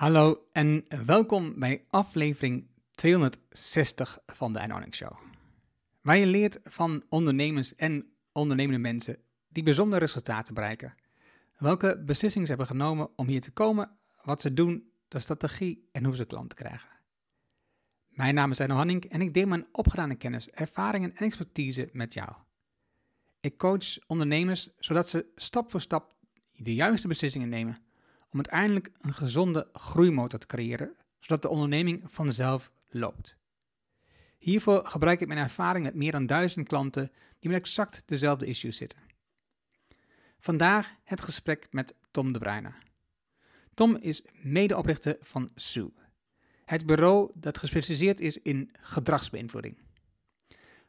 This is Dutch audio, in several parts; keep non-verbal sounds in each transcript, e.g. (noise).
Hallo en welkom bij aflevering 260 van de Earning Show. Waar je leert van ondernemers en ondernemende mensen die bijzondere resultaten bereiken. Welke beslissingen ze hebben genomen om hier te komen, wat ze doen, de strategie en hoe ze klanten krijgen. Mijn naam is Arno Hanning en ik deel mijn opgedane kennis, ervaringen en expertise met jou. Ik coach ondernemers zodat ze stap voor stap de juiste beslissingen nemen om uiteindelijk een gezonde groeimotor te creëren, zodat de onderneming vanzelf loopt. Hiervoor gebruik ik mijn ervaring met meer dan duizend klanten die met exact dezelfde issues zitten. Vandaag het gesprek met Tom de Bruyne. Tom is medeoprichter van Sue, het bureau dat gespecialiseerd is in gedragsbeïnvloeding.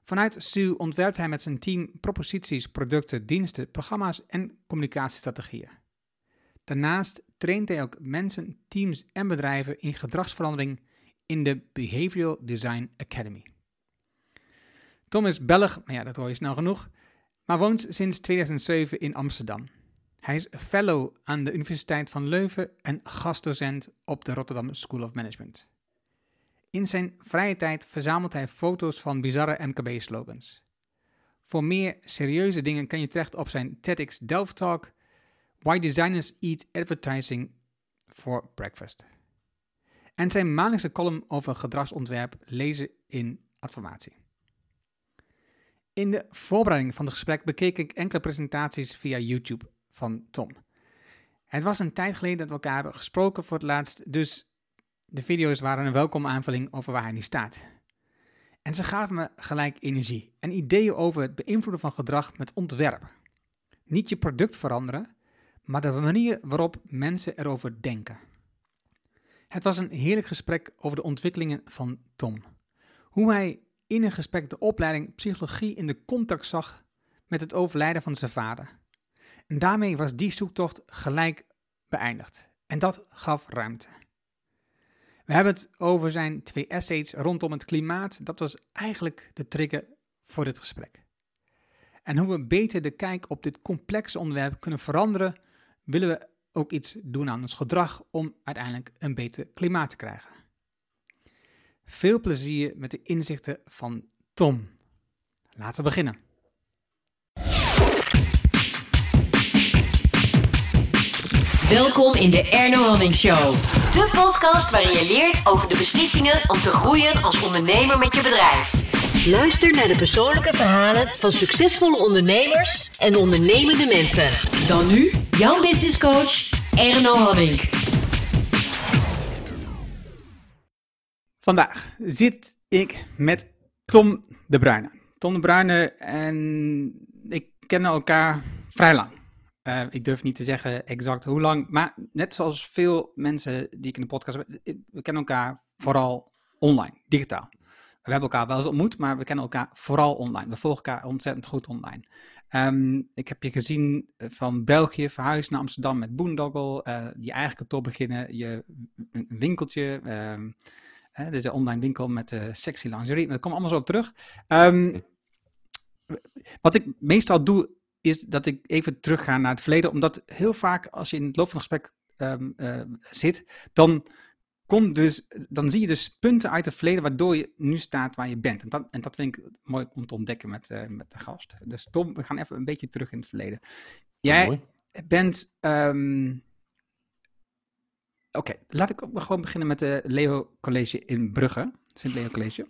Vanuit Sue ontwerpt hij met zijn team proposities, producten, diensten, programma's en communicatiestrategieën. Daarnaast traint hij ook mensen, teams en bedrijven in gedragsverandering in de Behavioral Design Academy. Tom is Belg, maar ja, dat hoor je snel genoeg, maar woont sinds 2007 in Amsterdam. Hij is fellow aan de Universiteit van Leuven en gastdocent op de Rotterdam School of Management. In zijn vrije tijd verzamelt hij foto's van bizarre MKB-slogans. Voor meer serieuze dingen kan je terecht op zijn TEDx Delft Talk, Why Designers Eat Advertising for Breakfast. En zijn maandelijkse column over gedragsontwerp lezen in Adformatie. In de voorbereiding van het gesprek bekeek ik enkele presentaties via YouTube van Tom. Het was een tijd geleden dat we elkaar hebben gesproken voor het laatst, dus de video's waren een welkome aanvulling over waar hij nu staat. En ze gaven me gelijk energie en ideeën over het beïnvloeden van gedrag met ontwerp. Niet je product veranderen, maar de manier waarop mensen erover denken. Het was een heerlijk gesprek over de ontwikkelingen van Tom. Hoe hij in een gesprek de opleiding psychologie in de contact zag met het overlijden van zijn vader. En daarmee was die zoektocht gelijk beëindigd. En dat gaf ruimte. We hebben het over zijn twee essays rondom het klimaat. Dat was eigenlijk de trigger voor dit gesprek. En hoe we beter de kijk op dit complexe onderwerp kunnen veranderen, willen we ook iets doen aan ons gedrag om uiteindelijk een beter klimaat te krijgen. Veel plezier met de inzichten van Tom. Laten we beginnen. Welkom in de Erno Hamming Show. De podcast waarin je leert over de beslissingen om te groeien als ondernemer met je bedrijf. Luister naar de persoonlijke verhalen van succesvolle ondernemers en ondernemende mensen. Dan nu jouw business coach Erno. Vandaag zit ik met Tom de Bruyne. Tom de Bruyne en ik kennen elkaar vrij lang. Uh, ik durf niet te zeggen exact hoe lang, maar net zoals veel mensen die ik in de podcast heb, we kennen elkaar vooral online, digitaal. We hebben elkaar wel eens ontmoet, maar we kennen elkaar vooral online. We volgen elkaar ontzettend goed online. Um, ik heb je gezien van België verhuizen naar Amsterdam met Boondoggle, uh, je eigen kantoor beginnen, je winkeltje, um, uh, dus een online winkel met uh, sexy lingerie. Dat komt allemaal zo op terug. Um, wat ik meestal doe is dat ik even terugga naar het verleden. Omdat heel vaak als je in het loop van het gesprek um, uh, zit, dan, komt dus, dan zie je dus punten uit het verleden waardoor je nu staat waar je bent. En dat, en dat vind ik mooi om te ontdekken met, uh, met de gast. Dus Tom, we gaan even een beetje terug in het verleden. Jij oh, bent... Um, Oké, okay, laat ik gewoon beginnen met de Leo College in Brugge. Sint Leo College.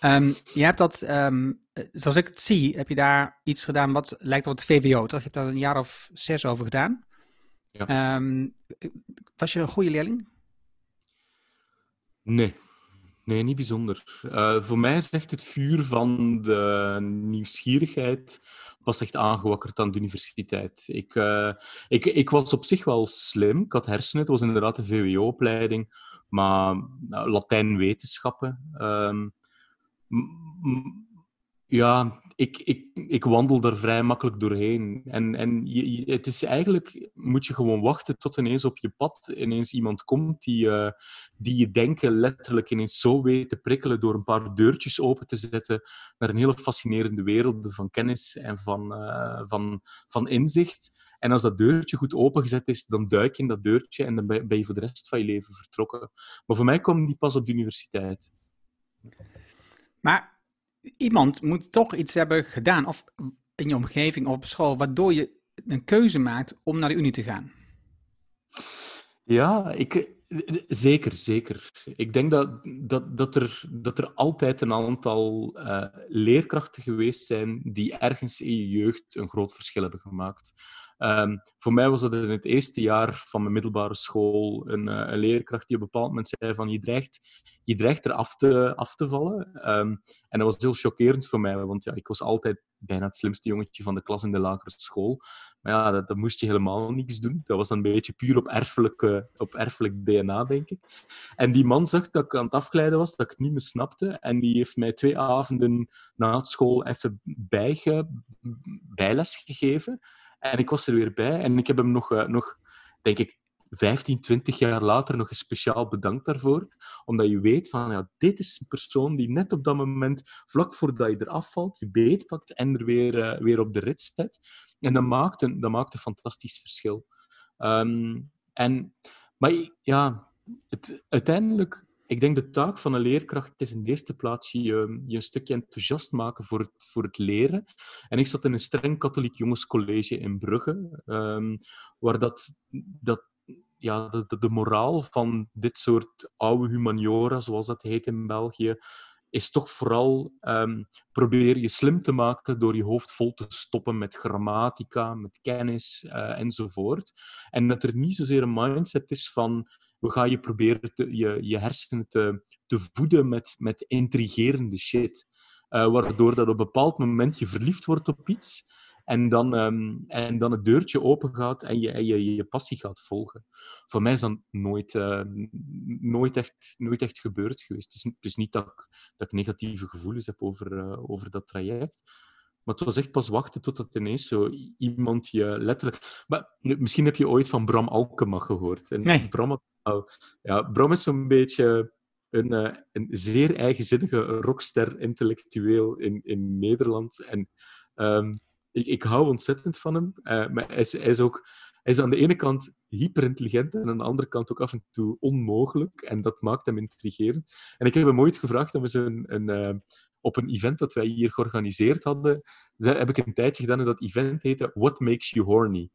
Um, je hebt dat, um, zoals ik het zie, heb je daar iets gedaan wat lijkt op het VWO, toch? Je hebt daar een jaar of zes over gedaan. Ja. Um, was je een goede leerling? Nee, nee, niet bijzonder. Uh, voor mij is echt het vuur van de nieuwsgierigheid was echt aangewakkerd aan de universiteit. Ik, uh, ik, ik was op zich wel slim, ik had hersenen, het was inderdaad een VWO-opleiding, maar uh, Latijn-wetenschappen... Ja, ik, ik, ik wandel daar vrij makkelijk doorheen. En, en je, het is eigenlijk, moet je gewoon wachten tot ineens op je pad ineens iemand komt die, uh, die je denken letterlijk ineens zo weet te prikkelen door een paar deurtjes open te zetten naar een hele fascinerende wereld van kennis en van, uh, van, van inzicht. En als dat deurtje goed opengezet is, dan duik je in dat deurtje en dan ben je voor de rest van je leven vertrokken. Maar voor mij kwam die pas op de universiteit. Maar iemand moet toch iets hebben gedaan, of in je omgeving of op school, waardoor je een keuze maakt om naar de Unie te gaan. Ja, ik, zeker, zeker. Ik denk dat, dat, dat, er, dat er altijd een aantal uh, leerkrachten geweest zijn die ergens in je jeugd een groot verschil hebben gemaakt. Um, voor mij was dat in het eerste jaar van mijn middelbare school een, uh, een, leerkracht die op een bepaald moment zei van je dreigt, je dreigt er af te, af te vallen. Um, en dat was heel chockerend voor mij, want ja, ik was altijd bijna het slimste jongetje van de klas in de lagere school. Maar ja, dat, dat moest je helemaal niks doen. Dat was dan een beetje puur op erfelijk, op erfelijk DNA, denk ik. En die man zag dat ik aan het afglijden was, dat ik het niet meer snapte. En die heeft mij twee avonden na het school even bijge, bijles gegeven. En ik was er weer bij en ik heb hem nog, uh, nog denk ik, 15, 20 jaar later nog eens speciaal bedankt daarvoor. Omdat je weet van, ja, dit is een persoon die net op dat moment, vlak voordat je eraf valt, je beetpakt en er weer, uh, weer op de rit zet. En dat maakt een, dat maakt een fantastisch verschil. Um, en, maar ja, het, uiteindelijk ik denk de taak van een leerkracht is in de eerste plaats je, je een stukje enthousiast maken voor het, voor het leren. En ik zat in een streng katholiek jongenscollege in Brugge, um, waar dat, dat, ja, de, de, moraal van dit soort oude humaniora, zoals dat heet in België, is toch vooral um, probeer je slim te maken door je hoofd vol te stoppen met grammatica, met kennis uh, enzovoort. En dat er niet zozeer een mindset is van we gaan je proberen te, je, je hersenen te, te voeden met, met intrigerende shit. Uh, waardoor dat op een bepaald moment je verliefd wordt op iets en dan, um, en dan het deurtje open gaat en je, en je, je passie gaat volgen. Voor mij is dat nooit, uh, nooit, echt, nooit echt gebeurd geweest. Het is, het is niet dat ik, dat negatieve gevoelens heb over, uh, over dat traject. Maar het was echt pas wachten totdat ineens zo iemand je letterlijk... Maar, misschien heb je ooit van Bram Alkema gehoord. En nee. Bram, oh, ja, Bram is zo'n beetje een, uh, een zeer eigenzinnige rockster intellectueel in, in Nederland. En um, ik, ik hou ontzettend van hem. Uh, maar hij is, hij is ook... Hij is aan de ene kant hyperintelligent en aan de andere kant ook af en toe onmogelijk. En dat maakt hem intrigerend. En ik heb hem ooit gevraagd om eens een, een, uh, op een event dat wij hier georganiseerd hadden, heb ik een tijdje gedaan en dat event heette What Makes You Horny.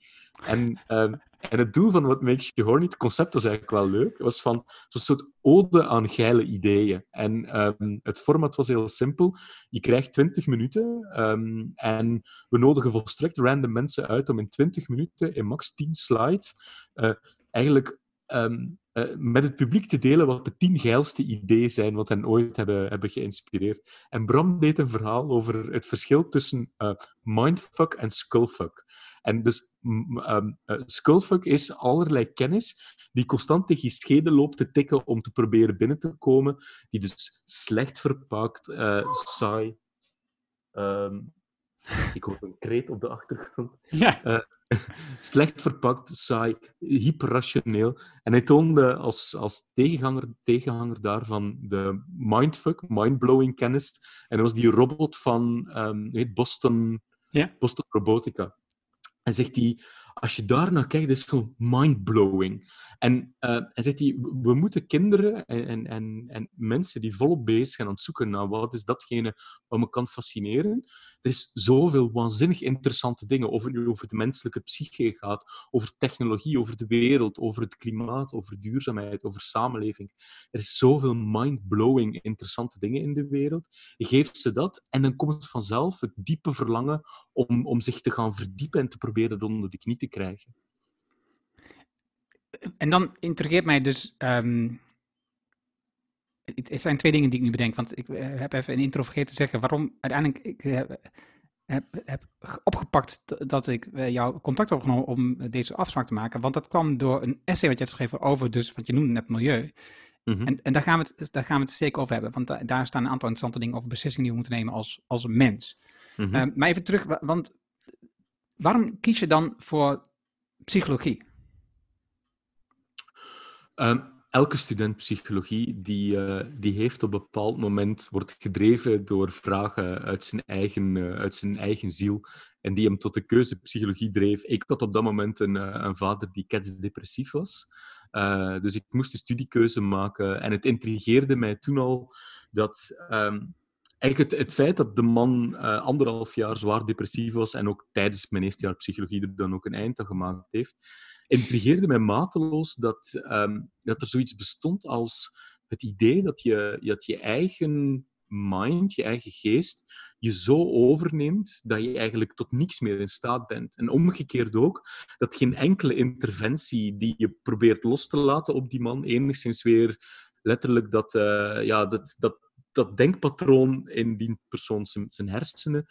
En, um, en het doel van What Makes You Horny, het concept was eigenlijk wel leuk, was van een soort ode aan geile ideeën. En um, het format was heel simpel. Je krijgt 20 minuten um, en we nodigen volstrekt random mensen uit om in 20 minuten, in max 10 slides, uh, eigenlijk uh, met het publiek te delen wat de tien geilste ideeën zijn wat hen ooit hebben, hebben geïnspireerd. En Bram deed een verhaal over het verschil tussen uh, mindfuck en skullfuck. En dus um, uh, skullfuck is allerlei kennis die constant tegen je schede loopt te tikken om te proberen binnen te komen, die dus slecht verpakt, saai... Um, ik hoor een kreet op de achtergrond. Ja (laughs) slecht verpakt, saai, hyperrationeel. En hij toonde als, als tegenhanger, tegenhanger daarvan de mindfuck, mindblowing kennis. En dat was die robot van um, heet Boston, ja. Boston Robotica. En zegt hij, als je daar naar kijkt, is het gewoon mindblowing. En uh, hij zegt hij, we moeten kinderen en, en, en mensen die volop bezig zijn aan het zoeken naar wat is datgene wat me kan fascineren. Er is zoveel waanzinnig interessante dingen, of het nu over de menselijke psyche gaat, over technologie, over de wereld, over het klimaat, over duurzaamheid, over samenleving. Er is zoveel mind-blowing interessante dingen in de wereld. Je geeft ze dat en dan komt vanzelf, het diepe verlangen om, om zich te gaan verdiepen en te proberen dat onder de knie te krijgen. En dan intrigeert mij dus. Um, het zijn twee dingen die ik nu bedenk. Want ik heb even een intro vergeten te zeggen waarom uiteindelijk ik heb, heb, heb opgepakt dat ik jou contact heb opgenomen om deze afspraak te maken. Want dat kwam door een essay wat je hebt geschreven over, dus, want je noemde net milieu. Mm-hmm. En, en daar, gaan we het, daar gaan we het zeker over hebben. Want da, daar staan een aantal interessante dingen over beslissingen die we moeten nemen als, als mens. Mm-hmm. Uh, maar even terug, want waarom kies je dan voor psychologie? Um, elke student psychologie die, uh, die heeft op een bepaald moment, wordt gedreven door vragen uit zijn, eigen, uh, uit zijn eigen ziel en die hem tot de keuze psychologie dreef. Ik had op dat moment een, uh, een vader die ketsdepressief was. dus ik moest een studiekeuze maken en het intrigeerde mij toen al dat eigenlijk het, het, feit dat de man anderhalf jaar zwaar depressief was en ook tijdens mijn eerste jaar psychologie er dan ook een eind aan gemaakt heeft, intrigeerde mij mateloos dat, ehm, dat er zoiets bestond als het idee dat je, dat je eigen mind, je eigen geest, je zo overneemt dat je eigenlijk tot niks meer in staat bent. En omgekeerd ook, dat geen enkele interventie die je probeert los te laten op die man enigszins weer letterlijk dat, uh, ja, dat, dat, dat denkpatroon in die persoon zijn hersenen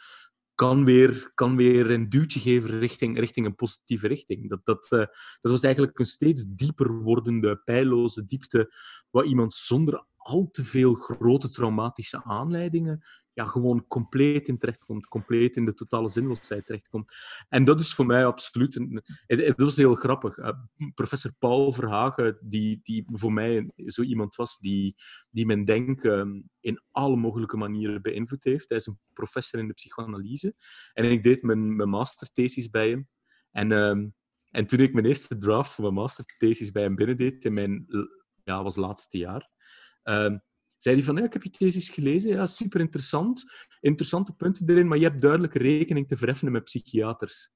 kan weer, kan weer een duwtje geven richting, richting een positieve richting. Dat, dat, uh, dat was eigenlijk een steeds dieper wordende, pijloze diepte, waar iemand zonder al te veel grote traumatische aanleidingen ja, gewoon compleet in terechtkomt, compleet in de totale zinloosheid terechtkomt. En dat is voor mij absoluut... Een, het was heel grappig. Uh, professor Paul Verhagen, die, die voor mij zo iemand was die, die mijn denken in alle mogelijke manieren beïnvloed heeft. Hij is een professor in de psychoanalyse. En ik deed mijn, mijn masterthesis bij hem. En, uh, en toen ik mijn eerste draft voor mijn masterthesis bij hem binnendeed, in mijn ja, was laatste jaar... Uh, zei hij van, ja, ik heb je thesis gelezen, ja, super interessant, interessante punten erin, maar je hebt duidelijk rekening te verheffen met psychiaters.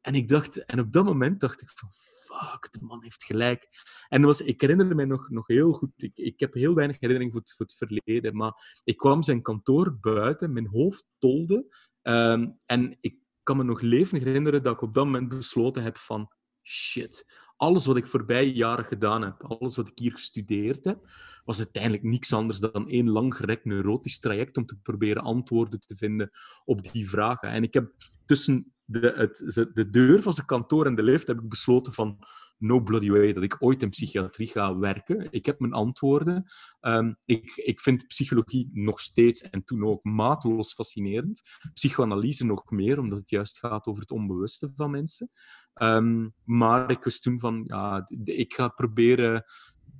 En ik dacht, en op dat moment dacht ik van, fuck, de man heeft gelijk. En was, ik herinner me nog, nog heel goed, ik, ik heb heel weinig herinnering voor het, voor het verleden, maar ik kwam zijn kantoor buiten, mijn hoofd tolde, um, en ik kan me nog levendig herinneren dat ik op dat moment besloten heb van, shit, alles wat ik voorbij jaren gedaan heb, alles wat ik hier gestudeerd heb, was uiteindelijk niks anders dan één langgerekt neurotisch traject om te proberen antwoorden te vinden op die vragen. En ik heb tussen de, het, de deur van zijn kantoor en de lift heb ik besloten van no bloody way dat ik ooit in psychiatrie ga werken. Ik heb mijn antwoorden. Um, ik, ik vind psychologie nog steeds en toen ook mateloos fascinerend. Psychoanalyse nog meer, omdat het juist gaat over het onbewuste van mensen. Um, maar ik wist toen van, ja, ik ga proberen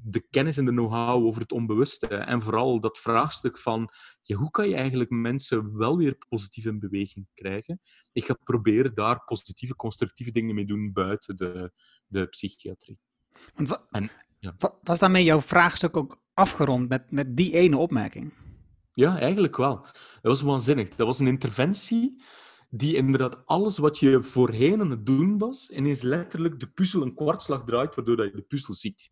de kennis en de know-how over het onbewuste. En vooral dat vraagstuk van ja, hoe kan je eigenlijk mensen wel weer positief in beweging krijgen? Ik ga proberen daar positieve, constructieve dingen mee doen buiten de, de psychiatrie. En, ja. Was daarmee jouw vraagstuk ook afgerond met, met die ene opmerking? Ja, eigenlijk wel. Dat was waanzinnig. Dat was een interventie die inderdaad alles wat je voorheen aan het doen was, ineens letterlijk de puzzel een kwartslag draait, waardoor je de puzzel ziet.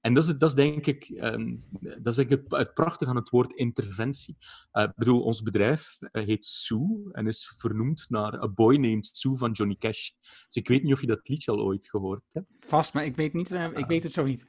En dat is, dat is denk ik, um, dat is het, het prachtige aan het woord interventie. Uh, ik bedoel, ons bedrijf uh, heet Sue en is vernoemd naar A Boy Named Sue van Johnny Cash. Dus ik weet niet of je dat liedje al ooit gehoord hebt. Vast, maar ik weet, niet, uh, ik weet het zo niet.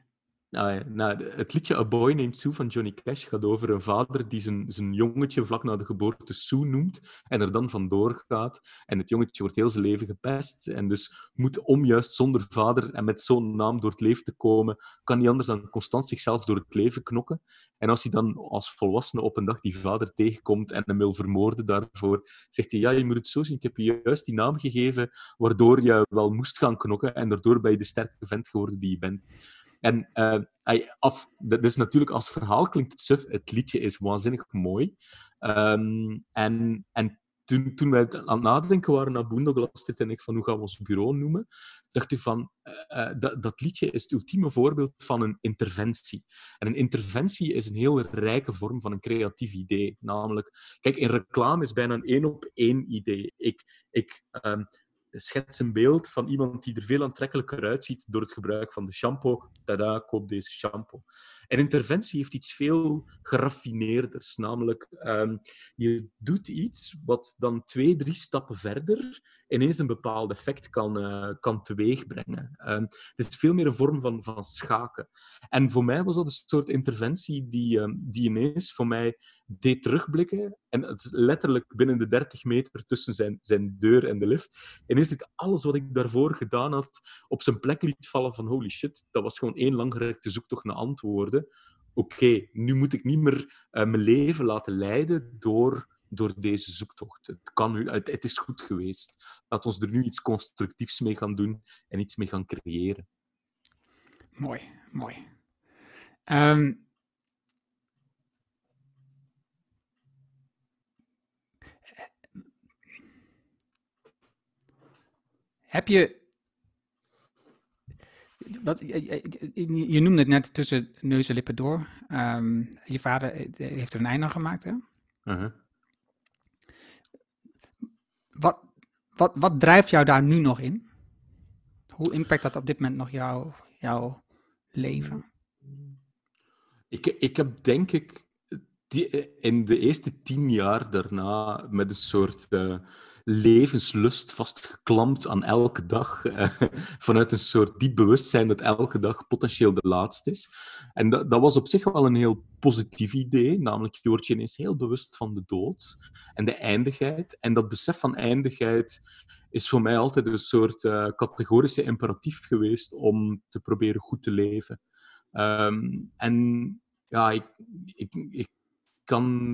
Nou, het liedje A Boy Named Sue van Johnny Cash gaat over een vader die zijn, zijn jongetje vlak na de geboorte Sue noemt en er dan vandoor gaat. En het jongetje wordt heel zijn leven gepest en dus moet om juist zonder vader en met zo'n naam door het leven te komen, kan niet anders dan constant zichzelf door het leven knokken. En als hij dan als volwassene op een dag die vader tegenkomt en hem wil vermoorden daarvoor, zegt hij, ja, je moet het zo zien, ik heb je juist die naam gegeven waardoor je wel moest gaan knokken en daardoor ben je de sterke vent geworden die je bent. En uh, af, is natuurlijk als verhaal klinkt het suf. Het liedje is waanzinnig mooi. Um, en, en toen, toen wij aan het nadenken waren naar Boondoglas, en ik van hoe gaan we ons bureau noemen, dacht ik van, uh, dat, dat liedje is het ultieme voorbeeld van een interventie. En een interventie is een heel rijke vorm van een creatief idee. Namelijk, kijk, in reclame is bijna een één op één idee. Ik, ik um, schets een beeld van iemand die er veel aantrekkelijker uitziet door het gebruik van de shampoo. Tada, koop deze shampoo. En interventie heeft iets veel geraffineerders. Namelijk, um, je doet iets wat dan twee, drie stappen verder ineens een bepaald effect kan, uh, kan teweegbrengen. Um, het is veel meer een vorm van, van schaken. En voor mij was dat een soort interventie die, um, die ineens voor mij deed terugblikken. En het letterlijk binnen de 30 meter tussen zijn, zijn deur en de lift. Ineens ik alles wat ik daarvoor gedaan had op zijn plek liet vallen van holy shit, dat was gewoon één langgerekte zoektocht naar antwoorden. Oké, nu moet ik niet meer uh, mijn leven laten leiden door, door deze zoektocht. Het, kan het, het is goed geweest. Laat ons er nu iets constructiefs mee gaan doen en iets mee gaan creëren. Mooi, mooi. Ehm, heb je. Wat, je, je- je noemde het net tussen neus en lippen door. Ehm, je vader eh, heeft er een einde aan gemaakt, hè? Uh-huh. Wat, wat, wat drijft jou daar nu nog in? Hoe impact dat op dit moment nog jouw, jouw leven? Ik, ik heb denk ik die, in de eerste tien jaar daarna met een soort eh, levenslust vastgeklampt aan elke dag. eh, (laughs) vanuit een soort diep bewustzijn dat elke dag potentieel de laatste is. En dat, dat was op zich wel een heel positief idee. Namelijk, je wordt je ineens heel bewust van de dood en de eindigheid. En dat besef van eindigheid is voor mij altijd een soort eh, categorische imperatief geweest om te proberen goed te leven. Ehm, en ja, ik, ik, ik,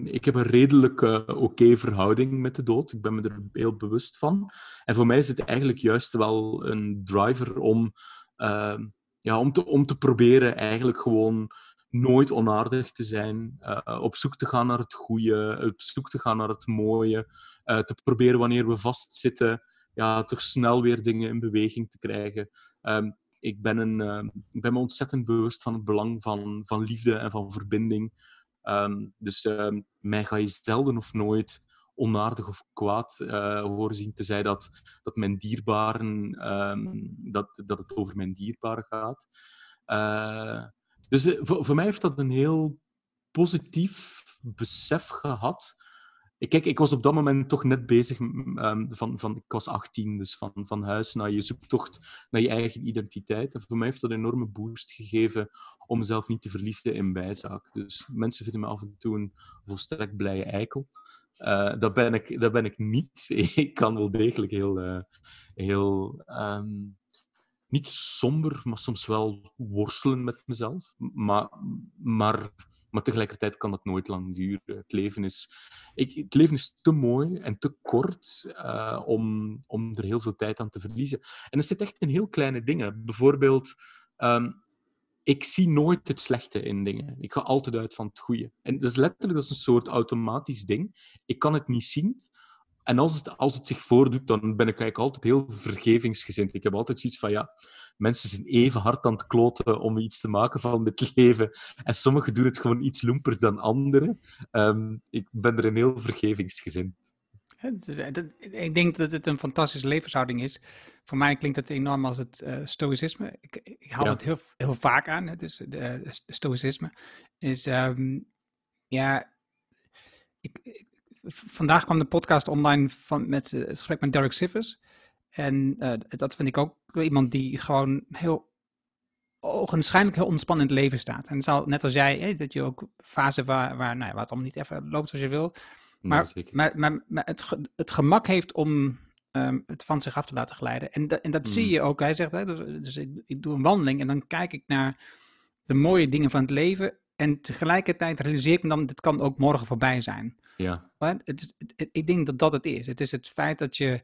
ik heb een redelijk oké verhouding met de dood. Ik ben me er heel bewust van. En voor mij is het eigenlijk juist wel een driver om, ehm, ja, om, te, om te proberen eigenlijk gewoon nooit onaardig te zijn, eh, op zoek te gaan naar het goede, op zoek te gaan naar het mooie, eh, te proberen wanneer we vastzitten, ja, toch snel weer dingen in beweging te krijgen. Ehm, ik ben, een, ehm, ik ben me ontzettend bewust van het belang van, van liefde en van verbinding. Ehm, dus ehm, mij ga je zelden of nooit onaardig of kwaad eh, horen zien, tenzij dat, dat mijn dierbaren, ehm, dat, dat het over mijn dierbaren gaat. Eh, dus eh, voor, voor mij heeft dat een heel positief besef gehad. Ik, kijk, ik was op dat moment toch net bezig ehm, van, van... Ik was 18, dus van, van huis naar je zoektocht naar je eigen identiteit. En voor mij heeft dat een enorme boost gegeven om mezelf niet te verliezen in bijzaak. Dus mensen vinden me af en toe een volstrekt blije eikel. Eh, dat, ben ik, dat ben ik niet. (laughs) Ik kan wel degelijk heel... eh, heel ehm, niet somber, maar soms wel worstelen met mezelf. Maar, maar, maar tegelijkertijd kan dat nooit lang duren. Het leven is, ik, het leven is te mooi en te kort eh, om, om er heel veel tijd aan te verliezen. En het zit echt in heel kleine dingen. Bijvoorbeeld, ehm, ik zie nooit het slechte in dingen. Ik ga altijd uit van het goede. En dat is letterlijk dat is een soort automatisch ding. Ik kan het niet zien. En als het, als het zich voordoet, dan ben ik eigenlijk altijd heel vergevingsgezind. Ik heb altijd zoiets van, ja, mensen zijn even hard aan het kloten om iets te maken van dit (laughs) leven. En sommigen doen het gewoon iets loemper dan anderen. Ehm, ik ben er een heel vergevingsgezind. Ik denk dat het een fantastische levenshouding is. Voor mij klinkt het enorm als het eh, stoïcisme. Ik, ik haal Ja. het heel, heel vaak aan. Hè? Dus de, eh, stoïcisme is, ehm, ja, ik, vandaag kwam de podcast online van, met eh, het gesprek met Derek Sivers. En eh, dat vind ik ook iemand die gewoon heel ogenschijnlijk heel ontspannen in het leven staat. En zal, net als jij, hè, dat je ook fase waar, waar, nou ja, waar het allemaal niet even loopt zoals je wil, maar, maar, maar, maar het, het gemak heeft om ehm, het van zich af te laten glijden. En, dat en dat zie Mm. je ook. Hij zegt, hè, dus, dus ik, ik doe een wandeling en dan kijk ik naar de mooie dingen van het leven. En tegelijkertijd realiseer ik me dan, dit kan ook morgen voorbij zijn. Ja, Maar het het- het- ik denk dat dat het is. Het is het feit dat je...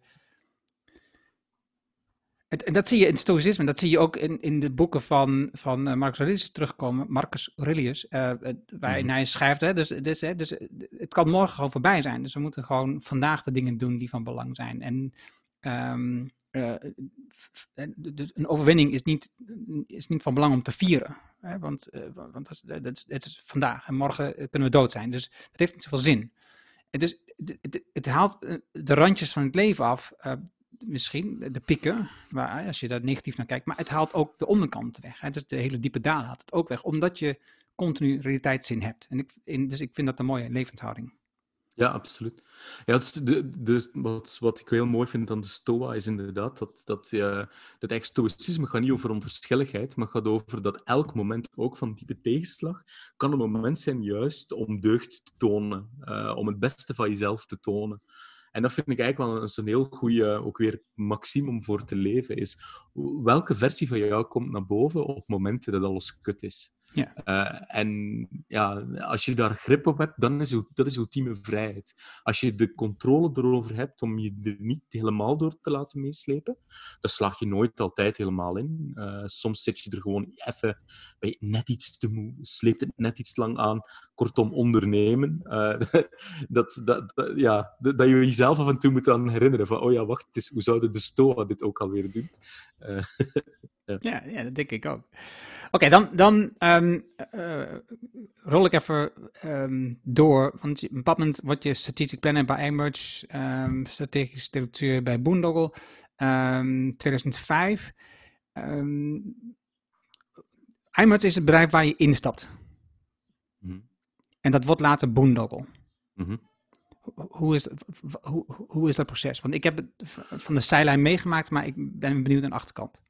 Het, en dat zie je in het stoïcisme. Dat zie je ook in, in de boeken van, van eh, Marcus Aurelius terugkomen. Marcus Aurelius, eh, waarin Mhm. hij schrijft... Hè, dus, dus, hè, dus het kan morgen gewoon voorbij zijn. Dus we moeten gewoon vandaag de dingen doen die van belang zijn. En ehm, dus een overwinning is niet, is niet van belang om te vieren. Hè, want eh, want dat is, dat, is, het is vandaag en morgen kunnen we dood zijn. Dus dat heeft niet zoveel zin. Het, het, het, haalt eh, de randjes van het leven af. eh, misschien de pieken, waar, als je daar negatief naar kijkt. Maar het haalt ook de onderkant weg. Hè, dus de hele diepe dalen haalt het ook weg. Omdat je continu realiteitszin hebt. En ik, dus ik vind dat een mooie levenshouding. Ja absoluut. Ja, is de, wat, wat ik heel mooi vind aan de Stoa is inderdaad dat, dat, eh, dat eigenlijk stoïcisme gaat niet over onverschilligheid, maar gaat over dat elk moment, ook van diepe tegenslag, kan een moment zijn juist om deugd te tonen, eh, om het beste van jezelf te tonen. En dat vind ik eigenlijk wel een, zo'n heel goede, ook weer maxime om voor te leven, is welke versie van jou komt naar boven op momenten dat alles kut is. Ja. Uh, en ja, als je daar grip op hebt, dan is dat is ultieme vrijheid. Als je de controle erover hebt om je er niet helemaal door te laten meeslepen, dan slaag je nooit altijd helemaal in. Uh, soms zit je er gewoon even bij net iets te moe, sleept het net iets lang aan. Kortom, ondernemen. (laughs) Uh, dat, dat, ja, dat, je jezelf af en toe moet aan herinneren van, oh ja, wacht, hoe zouden de STOA dit ook alweer doen? (laughs) ja. ja. Ja, dat denk ik ook. Oké, dan, dan um, uh, rol ik even um, door. Want op een bepaald moment word je strategic planner bij Emerge, um, strategisch directeur bij Boondoggle, 2005. Emerge is het bedrijf waar je instapt. Mm En dat wordt later Boondoggle. Mm -hmm. Hoe is, hoe, hoe is dat proces? Want ik heb het van de zijlijn meegemaakt, maar ik ben benieuwd naar de achterkant.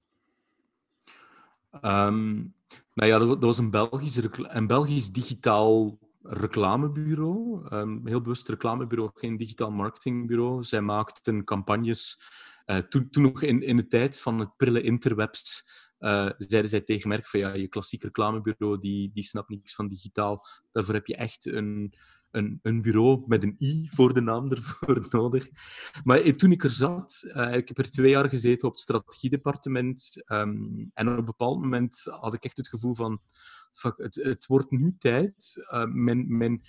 Um, nou ja, dat, was een Belgisch, een Belgisch digitaal reclamebureau. Um, heel bewust reclamebureau, geen digitaal marketingbureau. Zij maakten campagnes. Uh, toen, toen nog in, in de tijd van het prille interwebs uh, zeiden zij tegen merk van ja, je klassiek reclamebureau die, die snapt niks van digitaal. Daarvoor heb je echt een, een, een bureau met een i voor de naam ervoor (laughs) nodig. Maar toen ik er zat, uh, ik heb er twee jaar gezeten op het strategiedepartement. Um, en op een bepaald moment had ik echt het gevoel van fuck, het, het wordt nu tijd. Uh, mijn, mijn,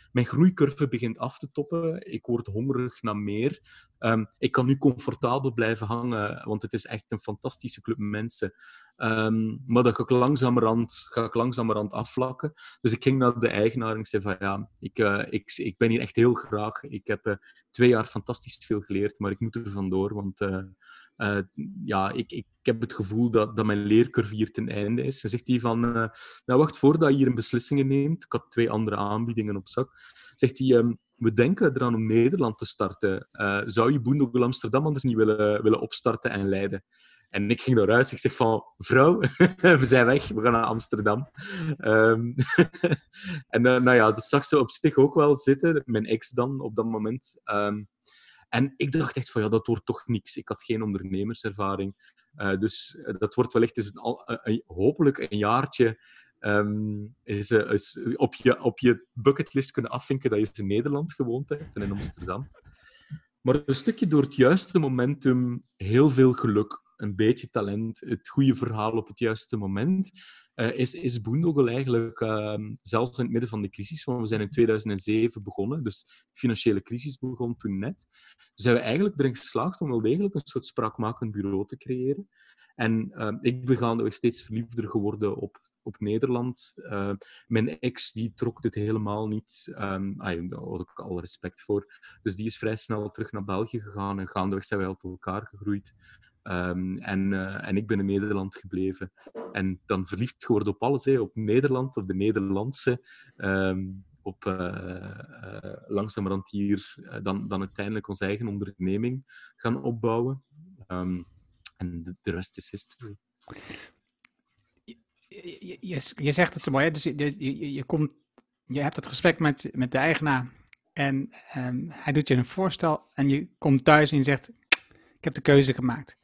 begint af te toppen. Ik word hongerig naar meer. Um, ik kan nu comfortabel blijven hangen, want het is echt een fantastische club mensen. Um, maar dat ga ik langzamerhand, ga ik langzamerhand afvlakken. Dus ik ging naar de eigenaar en zei van ja, ik, uh, ik, ik ben hier echt heel graag. Ik heb uh, twee jaar fantastisch veel geleerd, maar ik moet er vandoor, want uh, ja, ik, ik, heb het gevoel dat, dat mijn leercurve hier ten einde is. En zegt hij van, nou wacht, voordat je hier een beslissingen neemt, ik had twee andere aanbiedingen op zak, zegt hij, um, we denken eraan om Nederland te starten. Zou je Boendogel Amsterdam anders niet willen, willen opstarten en leiden? En ik ging eruit. Ik zeg van, vrouw, (laughs) we zijn weg. We gaan naar Amsterdam. Um, (laughs) en nou ja, dat zag ze op zich ook wel zitten. Mijn ex dan, op dat moment. Um, en ik dacht echt van, ja, dat wordt toch niks. Ik had geen ondernemerservaring. Uh, dus eh, dat wordt wellicht eens een, hopelijk een jaartje um, is, is, op, je, op je bucketlist kunnen afvinken dat je in Nederland gewoond hebt en in Amsterdam. Maar een stukje door het juiste momentum, heel veel geluk, een beetje talent, het goede verhaal op het juiste moment uh, is, is eigenlijk uh, zelfs in het midden van de crisis, want we zijn in 2007 begonnen, dus de financiële crisis begon toen net, zijn we eigenlijk erin geslaagd om wel degelijk een soort spraakmakend bureau te creëren. En uh, ik ben gaandeweg steeds verliefder geworden op, op Nederland. Uh, mijn ex die trok dit helemaal niet. Um, daar had ik al respect voor. Dus die is vrij snel terug naar België gegaan en gaandeweg zijn wij uit elkaar gegroeid. Um, en, uh, en ik ben in Nederland gebleven. En dan verliefd geworden op alles, hè, op Nederland, op de Nederlandse. Um, op uh, langzamerhand hier dan, dan uiteindelijk onze eigen onderneming gaan opbouwen. Um, en de, rest is history. Je, je, zegt het zo mooi, hè? dus je, je, je, komt, je hebt het gesprek met, met de eigenaar en hij doet je een voorstel en je komt thuis en je zegt, ik heb de keuze gemaakt.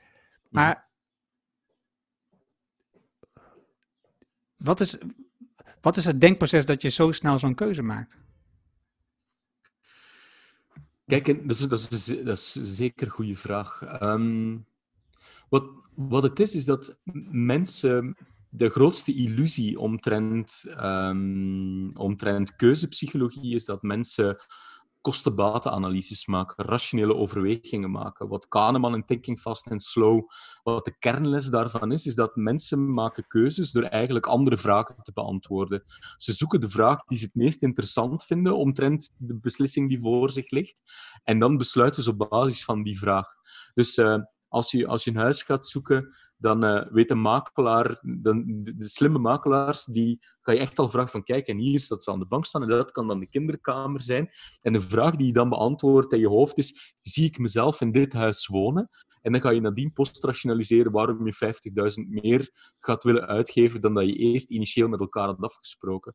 Maar wat is, wat is het denkproces dat je zo snel zo'n keuze maakt? Kijk, dat is, dat is, dat zeker een goede vraag. Um, wat, wat het is, is dat mensen de grootste illusie omtrent, um, omtrent keuzepsychologie is dat mensen kosten-batenanalyses maken, rationele overwegingen maken. Wat Kahneman in Thinking Fast and Slow, wat de kernles daarvan is, is dat mensen maken keuzes door eigenlijk andere vragen te beantwoorden. Ze zoeken de vraag die ze het meest interessant vinden omtrent de beslissing die voor zich ligt, en dan besluiten ze op basis van die vraag. Dus uh, als, je, als je een huis gaat zoeken, dan uh, weet de makelaar, de, de, slimme makelaars, die ga je echt al vragen van kijk, en hier is dat ze aan de bank staan en dat kan dan de kinderkamer zijn. En de vraag die je dan beantwoordt in je hoofd is, zie ik mezelf in dit huis wonen? En dan ga je nadien postrationaliseren waarom je 50.000 meer gaat willen uitgeven dan dat je eerst initieel met elkaar had afgesproken.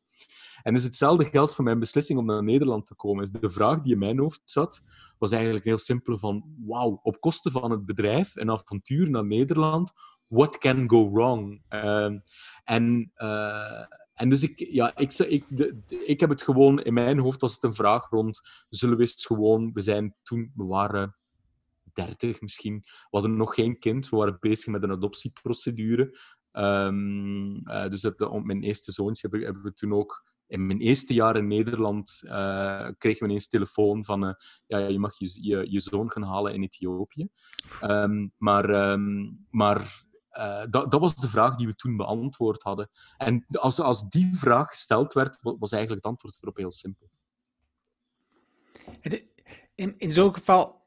En dus hetzelfde geldt voor mijn beslissing om naar Nederland te komen. Is de vraag die in mijn hoofd zat, was eigenlijk heel simpel van wauw, op kosten van het bedrijf, een avontuur naar Nederland, what can go wrong? Uh, en, uh, en dus ik, ja, ik, ik, ik heb het gewoon, in mijn hoofd was het een vraag rond, zullen we eens gewoon, we zijn toen, we waren 30 misschien, we hadden nog geen kind, we waren bezig met een adoptieprocedure. Um, uh, dus dat, mijn eerste zoontje hebben, we toen ook in mijn eerste jaar in Nederland uh, kregen we ineens telefoon van uh, ja, je mag je, je, je, zoon gaan halen in Ethiopië. Um, maar maar uh, dat, dat, was de vraag die we toen beantwoord hadden. En als, als die vraag gesteld werd, was eigenlijk het antwoord erop heel simpel. In, in zo'n geval,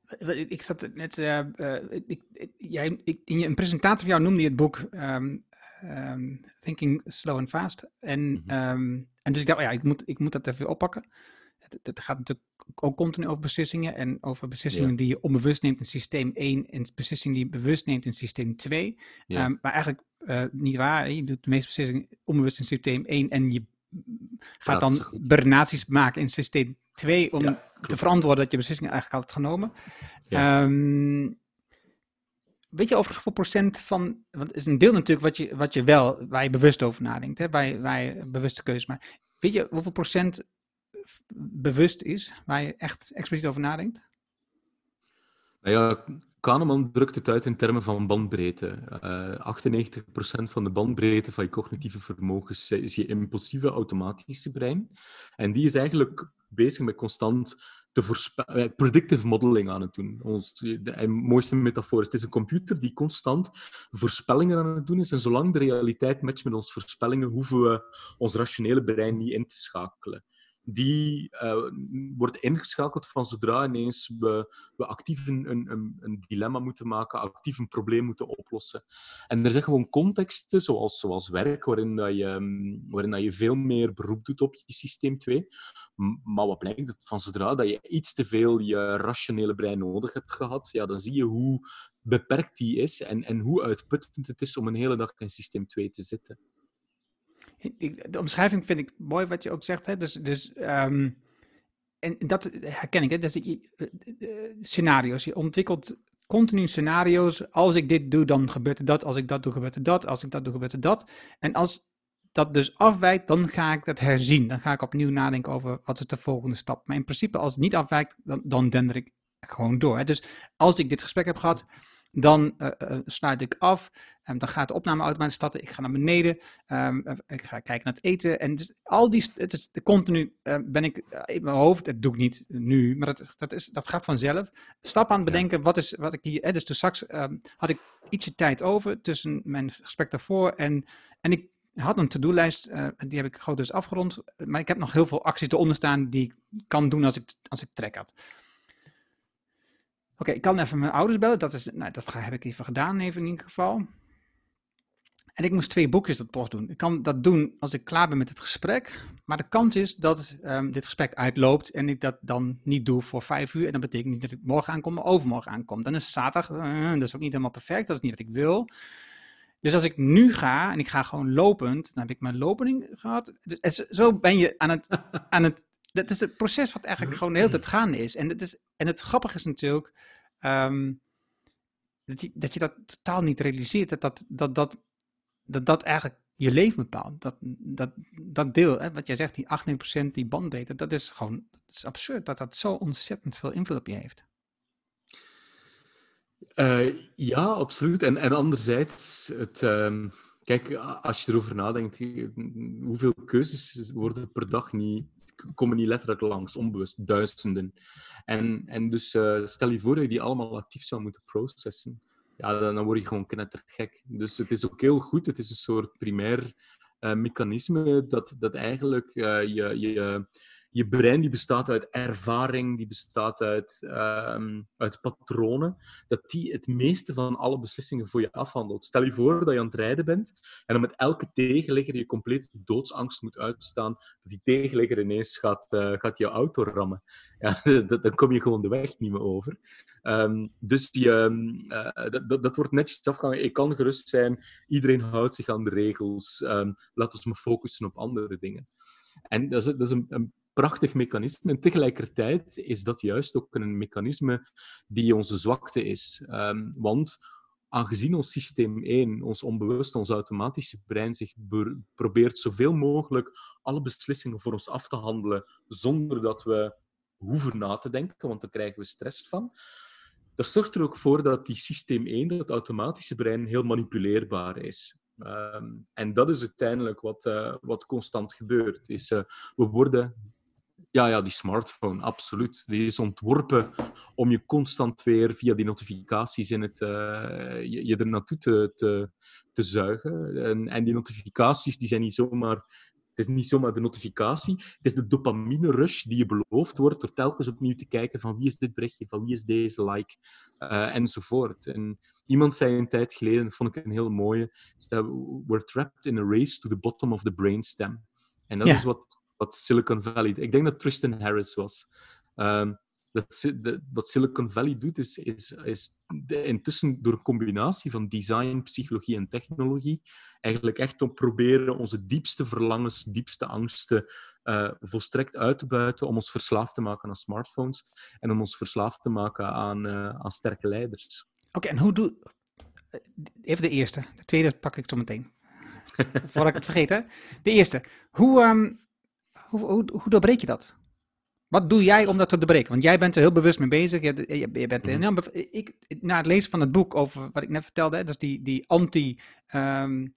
ik zat net, uh, uh, ik, jij, ik, in een presentatie van jou noemde je het boek um, um, Thinking Slow and Fast. En, mm -hmm. um, en dus ik dacht, oh ja, ik moet, ik moet dat even oppakken. Het, het, gaat natuurlijk ook continu over beslissingen en over beslissingen ja. die je onbewust neemt in systeem 1 en beslissingen die je bewust neemt in systeem 2. Ja. Um, maar eigenlijk uh, niet waar. Je doet de meeste beslissingen onbewust in systeem 1 en je gaat dan bernaties maken in systeem 2 om ja, te verantwoorden dat je beslissingen eigenlijk had genomen. Um, Weet je overigens hoeveel procent van, want het is een deel natuurlijk wat je, wat je wel, waar je bewust over nadenkt, hè, waar, je, waar je bewuste keuze maakt. Weet je hoeveel procent bewust is, waar je echt expliciet over nadenkt? Nou ja, Kahneman drukt het uit in termen van bandbreedte. Uh, 98% van de bandbreedte van je cognitieve vermogens is je impulsieve automatische brein. En die is eigenlijk bezig met constant te predictive modeling aan het doen. Ons, de, mooiste metafoor is, het is een computer die constant voorspellingen aan het doen is. En zolang de realiteit matcht met onze voorspellingen, hoeven we ons rationele brein niet in te schakelen die uh, wordt ingeschakeld van zodra ineens we, we actief een, een, een, dilemma moeten maken, actief een probleem moeten oplossen. En er zijn gewoon contexten, zoals, zoals werk, waarin, dat je, waarin dat je veel meer beroep doet op je systeem 2. Maar wat blijkt, van zodra dat je iets te veel je rationele brein nodig hebt gehad, ja, dan zie je hoe beperkt die is en, en hoe uitputtend het is om een hele dag in systeem 2 te zitten de omschrijving vind ik mooi wat je ook zegt. Hè? Dus, dus um, en dat herken ik. Hè? Dus je, scenario's. Je ontwikkelt continu scenario's. Als ik dit doe, dan gebeurt er dat. Als ik dat doe, gebeurt er dat. Als ik dat doe, gebeurt er dat. En als dat dus afwijkt, dan ga ik dat herzien. Dan ga ik opnieuw nadenken over wat is de volgende stap. Maar in principe, als het niet afwijkt, dan, dan dender ik gewoon door. Hè? Dus als ik dit gesprek heb gehad, dan uh, uh, sluit ik af. Um, dan gaat de opname automatisch starten. Ik ga naar beneden. Um, ik ga kijken naar het eten. En dus al die. Het is continu. Uh, ben ik in mijn hoofd. Dat doe ik niet nu. Maar dat, dat, is, dat gaat vanzelf. Stap aan het bedenken. Ja. Wat is wat ik hier. Eh, dus toen straks um, had ik ietsje tijd over. Tussen mijn gesprek daarvoor. En, en ik had een to-do-lijst. die heb ik groot dus afgerond. Maar ik heb nog heel veel acties eronder staan. Die ik kan doen als ik, als ik trek had. Oké, ik kan even mijn ouders bellen. Dat, is, nou, dat heb ik even gedaan, even in ieder geval. En ik moest twee boekjes dat post doen. Ik kan dat doen als ik klaar ben met het gesprek. Maar de kans is dat um, dit gesprek uitloopt en ik dat dan niet doe voor vijf uur. En dat betekent niet dat ik morgen aankom, maar overmorgen aankom. Dan is zaterdag, uh, dat is ook niet helemaal perfect. Dat is niet wat ik wil. Dus als ik nu ga en ik ga gewoon lopend, dan heb ik mijn lopening gehad. Dus, zo ben je aan het, (laughs) aan het dat is het proces wat eigenlijk gewoon de hele tijd gaande is. En het, is, en het grappige is natuurlijk um, dat, je, dat totaal niet realiseert. Dat dat, dat, dat, dat, eigenlijk je leven bepaalt. Dat, dat, dat deel, hè, wat jij zegt, die 18%, die bandbreedte, dat is gewoon dat is absurd dat dat zo ontzettend veel invloed op je heeft. Uh, ja, absoluut. En, en anderzijds, het, um, Kijk, als je erover nadenkt, hoeveel keuzes worden per dag niet, komen niet letterlijk langs, onbewust, duizenden. En, en dus uh, stel je voor dat je die allemaal actief zou moeten processen. Ja, dan, dan word je gewoon knettergek. Dus het is ook heel goed, het is een soort primair uh, mechanisme dat, dat eigenlijk uh, je, je je brein die bestaat uit ervaring, die bestaat uit, um, uit patronen, dat die het meeste van alle beslissingen voor je afhandelt. Stel je voor dat je aan het rijden bent en dan met elke tegenligger je compleet doodsangst moet uitstaan, dat die tegenligger ineens gaat, uh, gaat je auto rammen. (laughs) Ja, dan kom je gewoon de weg niet meer over. Um, dus um, uh, dat, dat wordt netjes afgehangen. Ik kan gerust zijn, iedereen houdt zich aan de regels. Um, laat ons maar focussen op andere dingen. En dat is, dat is een, een prachtig mechanisme. En tegelijkertijd is dat juist ook een mechanisme die onze zwakte is. Um, want aangezien ons systeem 1, ons onbewust, ons automatische brein, zich probeert zoveel mogelijk alle beslissingen voor ons af te handelen zonder dat we hoeven na te denken, want dan krijgen we stress van. Dat zorgt er ook voor dat die systeem 1, dat automatische brein, heel manipuleerbaar is. Ehm, en dat is uiteindelijk wat, uh, wat constant gebeurt. Is, uh, we worden ja, ja, die smartphone, absoluut. Die is ontworpen om je constant weer via die notificaties in het, uh, je, je, er naartoe te, te, te zuigen. En, en die notificaties die zijn niet zomaar het is niet zomaar de notificatie, het is de dopamine rush die je beloofd wordt door telkens opnieuw te kijken van wie is dit berichtje, van wie is deze like, uh, enzovoort. En iemand zei een tijd geleden, dat vond ik een heel mooie, we're trapped in a race to the bottom of the brainstem. En dat is wat, wat Silicon Valley... Ik denk dat Tristan Harris was. Um, dat, wat Silicon Valley doet, is, is, is intussen door een combinatie van design, psychologie en technologie, eigenlijk echt om proberen onze diepste verlangens, diepste angsten uh, volstrekt uit te buiten om ons verslaafd te maken aan smartphones en om ons verslaafd te maken aan, uh, aan sterke leiders. Oké, en hoe doe... Even de eerste. De tweede pak ik zo meteen. (laughs) Voordat ik het vergeet, hè. De eerste. Hoe, um, hoe, hoe, hoe doorbreek je dat? Wat doe jij om dat te doorbreken? Want jij bent er heel bewust mee bezig. Je, je, bent mhm. ik, na het lezen van het boek over wat ik net vertelde, dus die, die anti, um,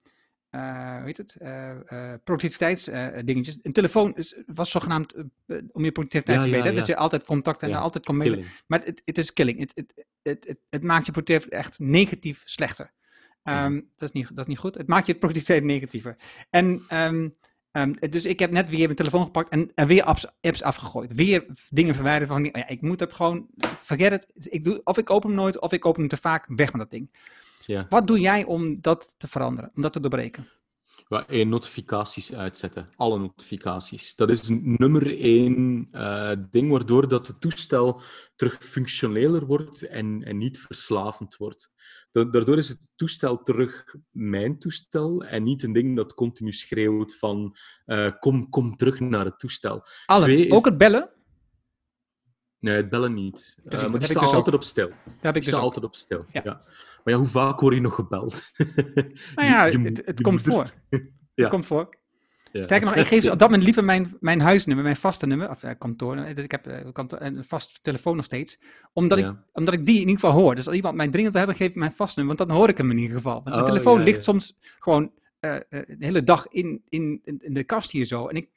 uh, hoe heet het, uh, uh, productiviteitsdingetjes. een telefoon is, was zogenaamd om je productiviteit te verbeteren, dat je altijd contact en altijd kon mailen. Maar het, het is killing. Het, het, het, het, maakt je productiviteit echt negatief slechter. Um, dat, is niet, dat is niet goed. Het maakt je productiviteit negatiever. En um, Um, dus ik heb net weer mijn telefoon gepakt en, en weer apps, apps, afgegooid. Weer dingen verwijderd van, ja, ik moet dat gewoon, forget it. Ik doe, of ik open hem nooit, of ik open hem te vaak, weg met dat ding. Ja. Wat doe jij om dat te veranderen, om dat te doorbreken? Ja, notificaties uitzetten. Alle notificaties. Dat is nummer één uh, ding waardoor dat het toestel terug functioneler wordt en, en niet verslavend wordt. Daardoor is het toestel terug mijn toestel en niet een ding dat continu schreeuwt van uh, kom, kom terug naar het toestel. Alle, Twee ook het bellen? Nee, het bellen niet. Uh, maar die dus altijd op stil. Dat heb ik dus altijd op stil, ja. ja. Maar ja, hoe vaak hoor je nog gebeld? (laughs) Nou ja, het, het komt voor. (laughs) Het komt voor. Ja. Sterker nog, ik geef (laughs) op dat moment liever mijn, mijn huisnummer, mijn vaste nummer, of uh, kantoor. Dus ik heb kantoor, een vast telefoon nog steeds. Omdat, ik, omdat ik die in ieder geval hoor. Dus als iemand mij dringend wil hebben, geef ik mijn vast nummer. Want dan hoor ik hem in ieder geval. Want mijn oh, telefoon ligt soms gewoon uh, de hele dag in, in, in de kast hier zo. En ik,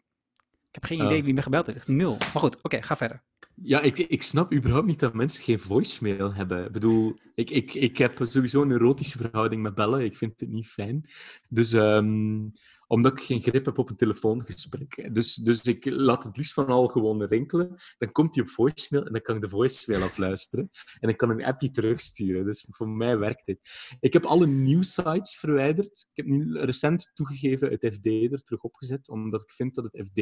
ik heb geen idee oh. wie me gebeld heeft. Nul. Maar goed, oké, ga verder. Ja, ik, ik snap überhaupt niet dat mensen geen voicemail hebben. Ik bedoel, ik, ik, ik heb sowieso een erotische verhouding met bellen. Ik vind het niet fijn. Dus um, omdat ik geen grip heb op een telefoongesprek. Dus, dus ik laat het liefst van al gewoon rinkelen. Dan komt hij op voicemail en dan kan ik de voicemail afluisteren. En ik kan een appje terugsturen. Dus voor mij werkt dit. Ik heb alle nieuwsites verwijderd. Ik heb recent toegegeven het FD er terug opgezet, omdat ik vind dat het FD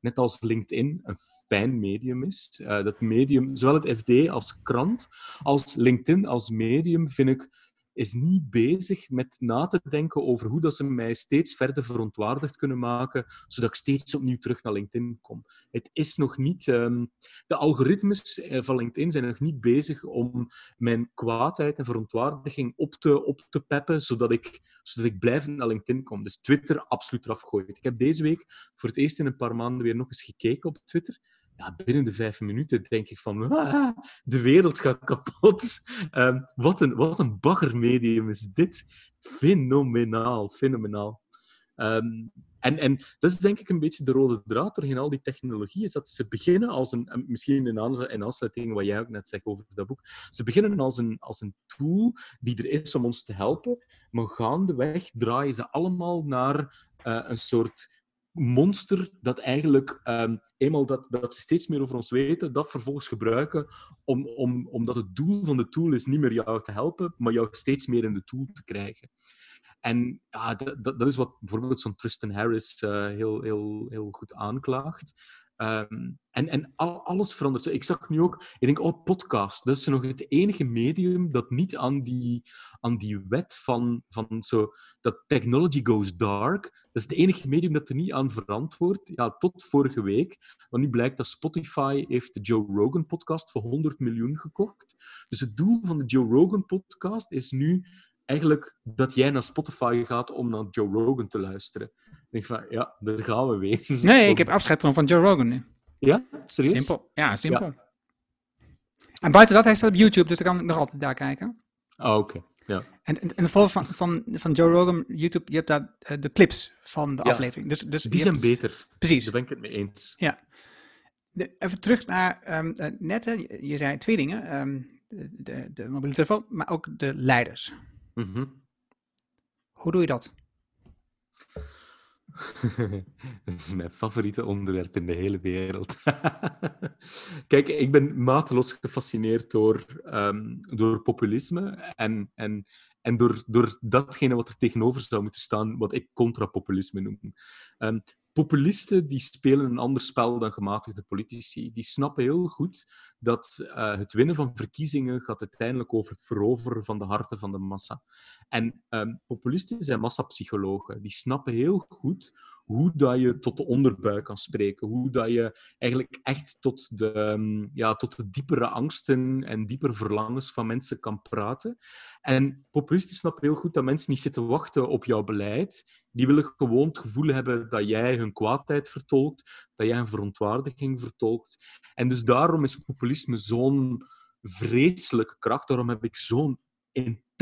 net als LinkedIn, een fijn medium is. Uh, dat medium, zowel het FD als krant, als LinkedIn als medium, vind ik is niet bezig met na te denken over hoe dat ze mij steeds verder verontwaardigd kunnen maken, zodat ik steeds opnieuw terug naar LinkedIn kom. Het is nog niet... Um, de algoritmes eh, van LinkedIn zijn nog niet bezig om mijn kwaadheid en verontwaardiging op te, op te peppen, zodat ik, zodat ik blijvend naar LinkedIn kom. Dus Twitter absoluut eraf gooien. Ik heb deze week voor het eerst in een paar maanden weer nog eens gekeken op Twitter binnen de vijf minuten denk ik van, ah, de wereld gaat kapot. Um, (laughs) wat, een, wat een baggermedium is dit. Fenomenaal, fenomenaal. Um, en, en dat is denk ik een beetje de rode draad doorheen al die technologie, is dat ze beginnen als een, misschien in, in aansluiting wat jij ook net zegt over dat boek, ze beginnen als een, als een tool die er is om ons te helpen, maar gaandeweg draaien ze allemaal naar uh, een soort monster dat eigenlijk, um, eenmaal dat, dat ze steeds meer over ons weten, dat vervolgens gebruiken om, om, omdat het doel van de tool is niet meer jou te helpen, maar jou steeds meer in de tool te krijgen. En ja, dat, dat is wat bijvoorbeeld zo'n Tristan Harris uh, heel, heel, heel goed aanklaagt. Um, en en al, alles verandert. Ik zag nu ook, ik denk, oh, podcast. Dat is nog het enige medium dat niet aan die, aan die wet van, van zo, dat technology goes dark, Dat is het enige medium dat er niet aan verantwoordt. Ja, tot vorige week. Want nu blijkt dat Spotify heeft de Joe Rogan podcast voor 100 miljoen gekocht. Dus het doel van de Joe Rogan podcast is nu eigenlijk dat jij naar Spotify gaat om naar Joe Rogan te luisteren. Ik denk van, ja, daar gaan we weer. Nee, ik heb afscheid genomen van Joe Rogan nu. Ja? Serieus? Simpel. Ja, simpel. En buiten dat, hij staat op YouTube, dus dan kan ik nog altijd daar kijken. Ah, oké. Ja. En, en, en vooral van, van, van Joe Rogan, YouTube, je hebt daar eh, de clips van de Ja. aflevering. Dus, dus Die zijn hebt- beter. Precies. Daar ben ik het mee eens. Ja. De- even terug naar eh, net, hè, je, je zei twee dingen. ehm, de, de, de mobiele telefoon, maar ook de leiders. Mhm. Hoe doe je dat? (laughs) Dat is mijn favoriete onderwerp in de hele wereld. (laughs) Kijk, ik ben mateloos gefascineerd door, ehm, door populisme en, en, en door, door datgene wat er tegenover zou moeten staan, wat ik contrapopulisme noem. Ehm, populisten die spelen een ander spel dan gematigde politici. Die snappen heel goed dat eh, het winnen van verkiezingen gaat uiteindelijk over het veroveren van de harten van de massa. En ehm, populisten zijn massapsychologen. Die snappen heel goed hoe dat je tot de onderbuik kan spreken. Hoe dat je eigenlijk echt tot de, ehm, ja, tot de diepere angsten en diepere verlangens van mensen kan praten. En populisten snappen heel goed dat mensen niet zitten wachten op jouw beleid. Die willen gewoon het gevoel hebben dat jij hun kwaadheid vertolkt, dat jij hun verontwaardiging vertolkt. En dus daarom is populisme zo'n vreselijke kracht. Daarom heb ik zo'n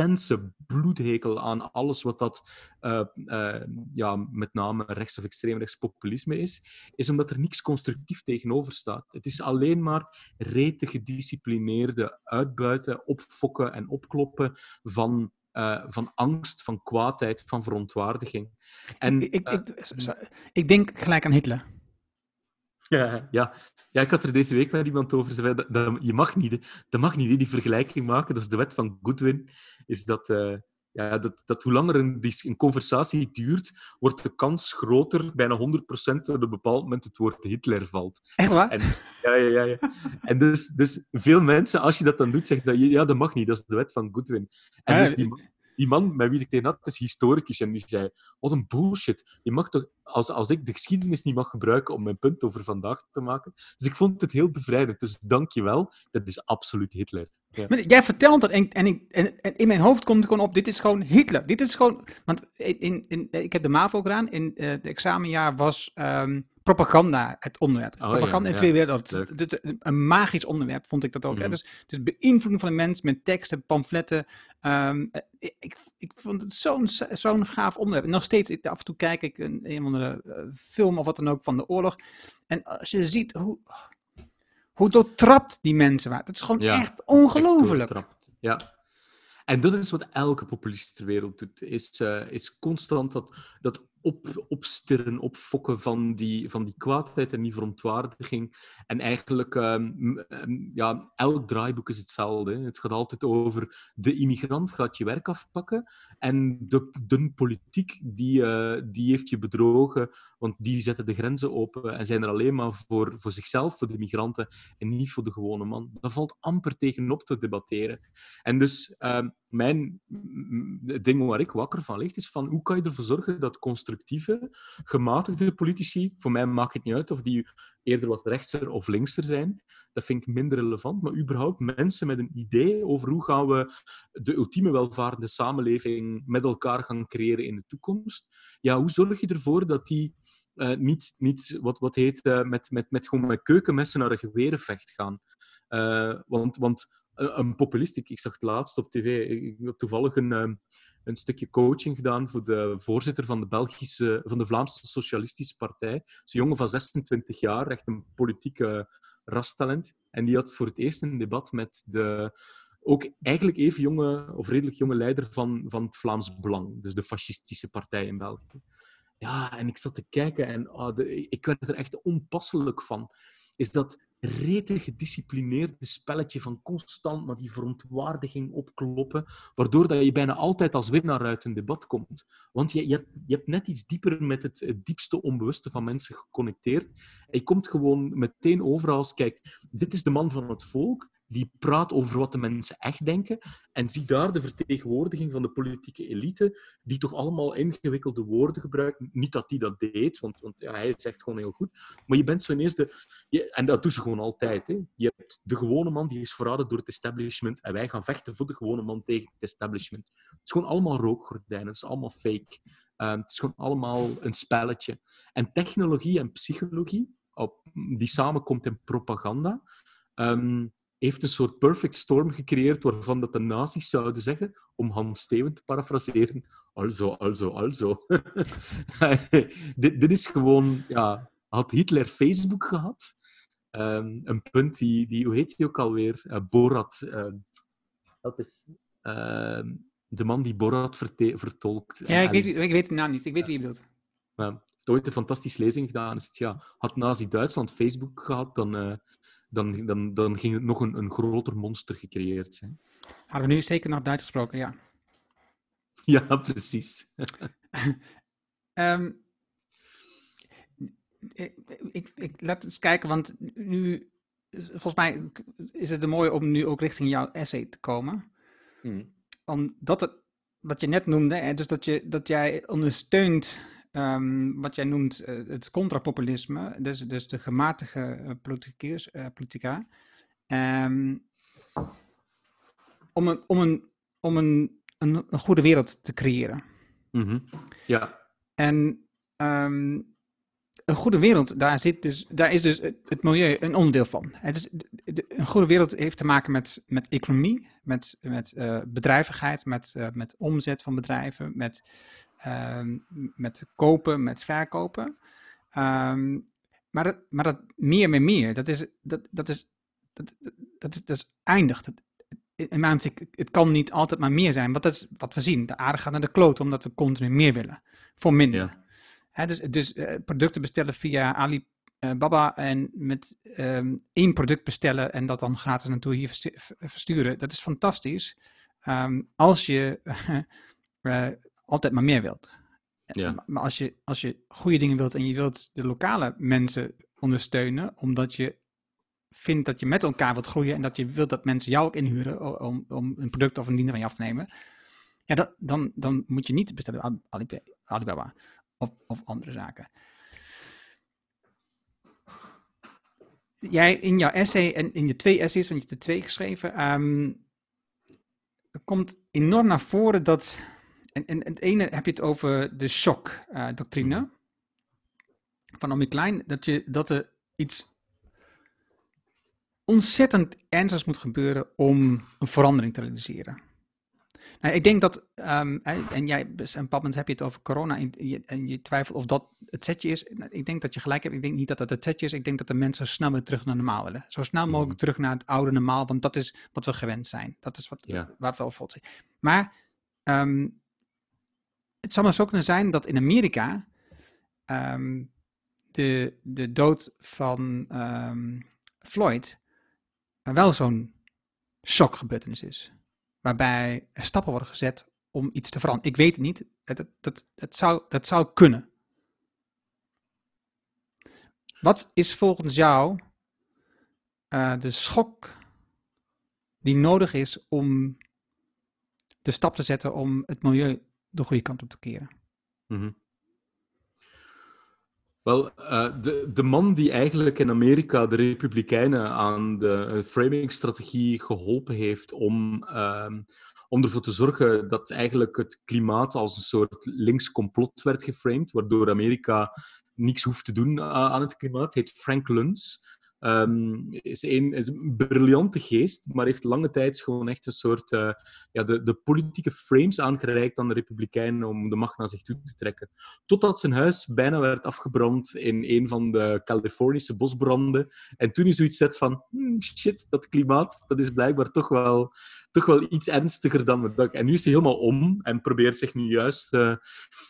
intense bloedhekel aan alles wat dat eh, eh, ja, met name rechts- of extreemrechts populisme is, is omdat er niks constructief tegenover staat. Het is alleen maar rete gedisciplineerde uitbuiten, opfokken en opkloppen van, eh, van angst, van kwaadheid, van verontwaardiging. En, ik, ik, ik, ik denk gelijk aan Hitler. (laughs) Ja, ja. Ja, ik had er deze week met iemand over. Ze zei, dat, dat, je mag niet, dat mag niet die vergelijking maken. Dat is de wet van Goodwin. Is dat, eh, ja, dat, dat hoe langer een, een conversatie duurt, wordt de kans groter, bijna 100%, dat op een bepaald moment het woord Hitler valt. Echt waar? En, dus- ja, ja, ja. ja. En dus, dus veel mensen, als je dat dan doet, zeggen dat je, ja, dat mag niet. Dat is de wet van Goodwin. En dus die, man- die man met wie ik tegen had, is historicus. En die zei, wat een bullshit. Je mag toch, als, als ik de geschiedenis niet mag gebruiken om mijn punt over vandaag te maken. Dus ik vond het heel bevrijdend. Dus dank je wel. Dat is absoluut Hitler. Ja. Maar jij vertelt dat en, en, ik, en, in mijn hoofd komt het gewoon op, dit is gewoon Hitler. Dit is gewoon, want in, in, ik heb de MAVO gedaan, in eh het examenjaar was ehm, propaganda het onderwerp. ja, propaganda in de ja. Dus een magisch onderwerp vond ik dat ook. hè. Mhm. Dus, dus beïnvloeding van de mens met teksten, pamfletten. ehm, eh, ik, ik, vond het zo'n zo'n gaaf onderwerp. En nog steeds, ik, af en toe kijk ik een, een of andere eh, film of wat dan ook van de oorlog. En als je ziet hoe, hoe doortrapt die mensen waren. Het is gewoon Ja, echt ongelooflijk. Ja. En dat is wat elke populist ter wereld doet. Is, eh, is constant dat, dat op, opstirren, opfokken van die, van die kwaadheid en die verontwaardiging. En eigenlijk, ehm, m- em, ja, elk draaiboek is hetzelfde. Het gaat altijd over de immigrant gaat je werk afpakken en de, de politiek die, eh, die heeft je bedrogen, want die zetten de grenzen open en zijn er alleen maar voor, voor zichzelf, voor de migranten en niet voor de gewone man. Dat valt amper tegenop te debatteren. En dus ehm, mijn ding waar ik wakker van ligt, is van hoe kan je ervoor zorgen dat constructieve, gematigde politici, voor mij maakt het niet uit of die eerder wat rechtser of linkser zijn, dat vind ik minder relevant, maar überhaupt mensen met een idee over hoe gaan we de ultieme welvarende samenleving met elkaar gaan creëren in de toekomst. Ja, hoe zorg je ervoor dat die eh, niet, niet wat, wat heet, eh, met, met, met, gewoon met keukenmessen naar een gewerenvecht gaan? Eh, want, want een een populist, ik, zag het laatst op tv, ik heb toevallig een, ehm, een stukje coaching gedaan voor de voorzitter van de, Belgische, van de Vlaamse Socialistische Partij. Zo'n jongen van 26 jaar, echt een politieke rastalent. En die had voor het eerst een debat met de ook eigenlijk even jonge, of redelijk jonge leider van, van het Vlaams Belang, dus de fascistische partij in België. Ja, en ik zat te kijken en ah, de, ik werd er echt onpasselijk van. Is dat rete gedisciplineerde spelletje van constant maar die verontwaardiging opkloppen, waardoor dat je bijna altijd als winnaar uit een debat komt. Want je, je, hebt, je hebt net iets dieper met het, diepste onbewuste van mensen geconnecteerd. En je komt gewoon meteen over als, kijk, dit is de man van het volk, die praat over wat de mensen echt denken. En zie daar de vertegenwoordiging van de politieke elite, die toch allemaal ingewikkelde woorden gebruikt. Niet dat hij dat deed, want, want ja, hij zegt gewoon heel goed. Maar je bent zo ineens de... Je, en dat doen ze gewoon altijd. Hè. Je hebt de gewone man, die is verraden door het establishment. En wij gaan vechten voor de gewone man tegen het establishment. Het is gewoon allemaal rookgordijnen. Het is allemaal fake. Uh, het is gewoon allemaal een spelletje. En technologie en psychologie, op, die samenkomt in propaganda... Um, heeft een soort perfect storm gecreëerd waarvan dat de nazi's zouden zeggen, om Hans Steven te parafraseren, also, also, also. (laughs) dit, dit is gewoon... Ja, had Hitler Facebook gehad? Um, een punt die, die... Hoe heet hij ook alweer? Uh, Borat. Uh, dat is... Uh, de man die Borat vertolkt. Ja, ik weet, ik weet de naam niet. Ik weet wie je bedoelt. Uh, ooit een fantastische lezing gedaan. Is het, ja, had Nazi-Duitsland Facebook gehad, dan uh, dan, dan, dan ging het nog een, een groter monster gecreëerd zijn. Hadden we nu zeker nog Duits gesproken, ja. (laughs) Ja, precies. um, (laughs) ik, ik, ik, laat eens kijken, want nu, volgens mij is het er mooi om nu ook richting jouw essay te komen. Hmm. Omdat het, wat je net noemde, hè, dus dat, je, dat jij ondersteunt Um, wat jij noemt uh, het contrapopulisme, dus, dus de gematigde uh, politicus, uh, politica, um, om, een, om, een, om een, een, een goede wereld te creëren. Mm -hmm. Ja. En um, een goede wereld, daar, zit dus, daar is dus het, milieu een onderdeel van. Het is, een goede wereld heeft te maken met, met economie, met, met uh, bedrijvigheid, met, uh, met omzet van bedrijven, met, uh, met kopen, met verkopen. Um, maar, dat, maar dat meer met meer, dat is, dat, dat is, dat, dat, is, dat is eindig. Dat, in mijn optiek, het kan niet altijd maar meer zijn. Want dat is wat we zien. De aarde gaat naar de kloot omdat we continu meer willen. Voor minder. Ja dus dus uh, producten bestellen via Alibaba en met um, één product bestellen en dat dan gratis naartoe hier versturen. Dat is fantastisch. Um, als je uh, (laughs) altijd maar meer wilt. Ja. Maar als je, als je goede dingen wilt en je wilt de lokale mensen ondersteunen, omdat je vindt dat je met elkaar wilt groeien en dat je wilt dat mensen jou ook inhuren om, om een product of een dienst van je af te nemen, ja, dat, dan, dan moet je niet bestellen Alibaba of, of andere zaken. Jij in jouw essay en in je twee essays, want je hebt er twee geschreven, um, komt enorm naar voren dat. En, en, het ene heb je het over de shock-doctrine uh, van Omi Klein, dat, je, dat er iets ontzettend ernstigs moet gebeuren om een verandering te realiseren. Nou, ik denk dat, um, en jij, dus een moment heb je het over corona en je, en je twijfelt of dat het setje is. Nou, ik denk dat je gelijk hebt. Ik denk niet dat dat het setje is. Ik denk dat de mensen snel weer terug naar normaal willen. Zo snel mogelijk mhm. terug naar het oude normaal, want dat is wat we gewend zijn. Dat is wat, waar we over zijn. Maar um, het zou maar zo kunnen zijn dat in Amerika um, de, de dood van Floyd wel zo'n shockgebeurtenis is waarbij er stappen worden gezet om iets te veranderen. Ik weet het niet. Het, het, het, zou, dat zou kunnen. Wat is volgens jou uh, de schok die nodig is om de stap te zetten om het milieu de goede kant op te keren? Mm. Wel, uh, de, de man die eigenlijk in Amerika de Republikeinen aan de framingstrategie geholpen heeft om, uh, om ervoor te zorgen dat eigenlijk het klimaat als een soort links complot werd geframed, waardoor Amerika niks hoeft te doen aan het klimaat, heet Frank Luntz. Um, is, een, een briljante geest, maar heeft lange tijd gewoon echt een soort uh, ja, de, de politieke frames aangereikt aan de Republikeinen om de macht naar zich toe te trekken. Totdat zijn huis bijna werd afgebrand in een van de Californische bosbranden. En toen hij zoiets zet van, hmm, shit, dat klimaat, dat is blijkbaar toch wel, toch wel iets ernstiger dan we dachten. En nu is hij helemaal om en probeert zich nu juist, uh,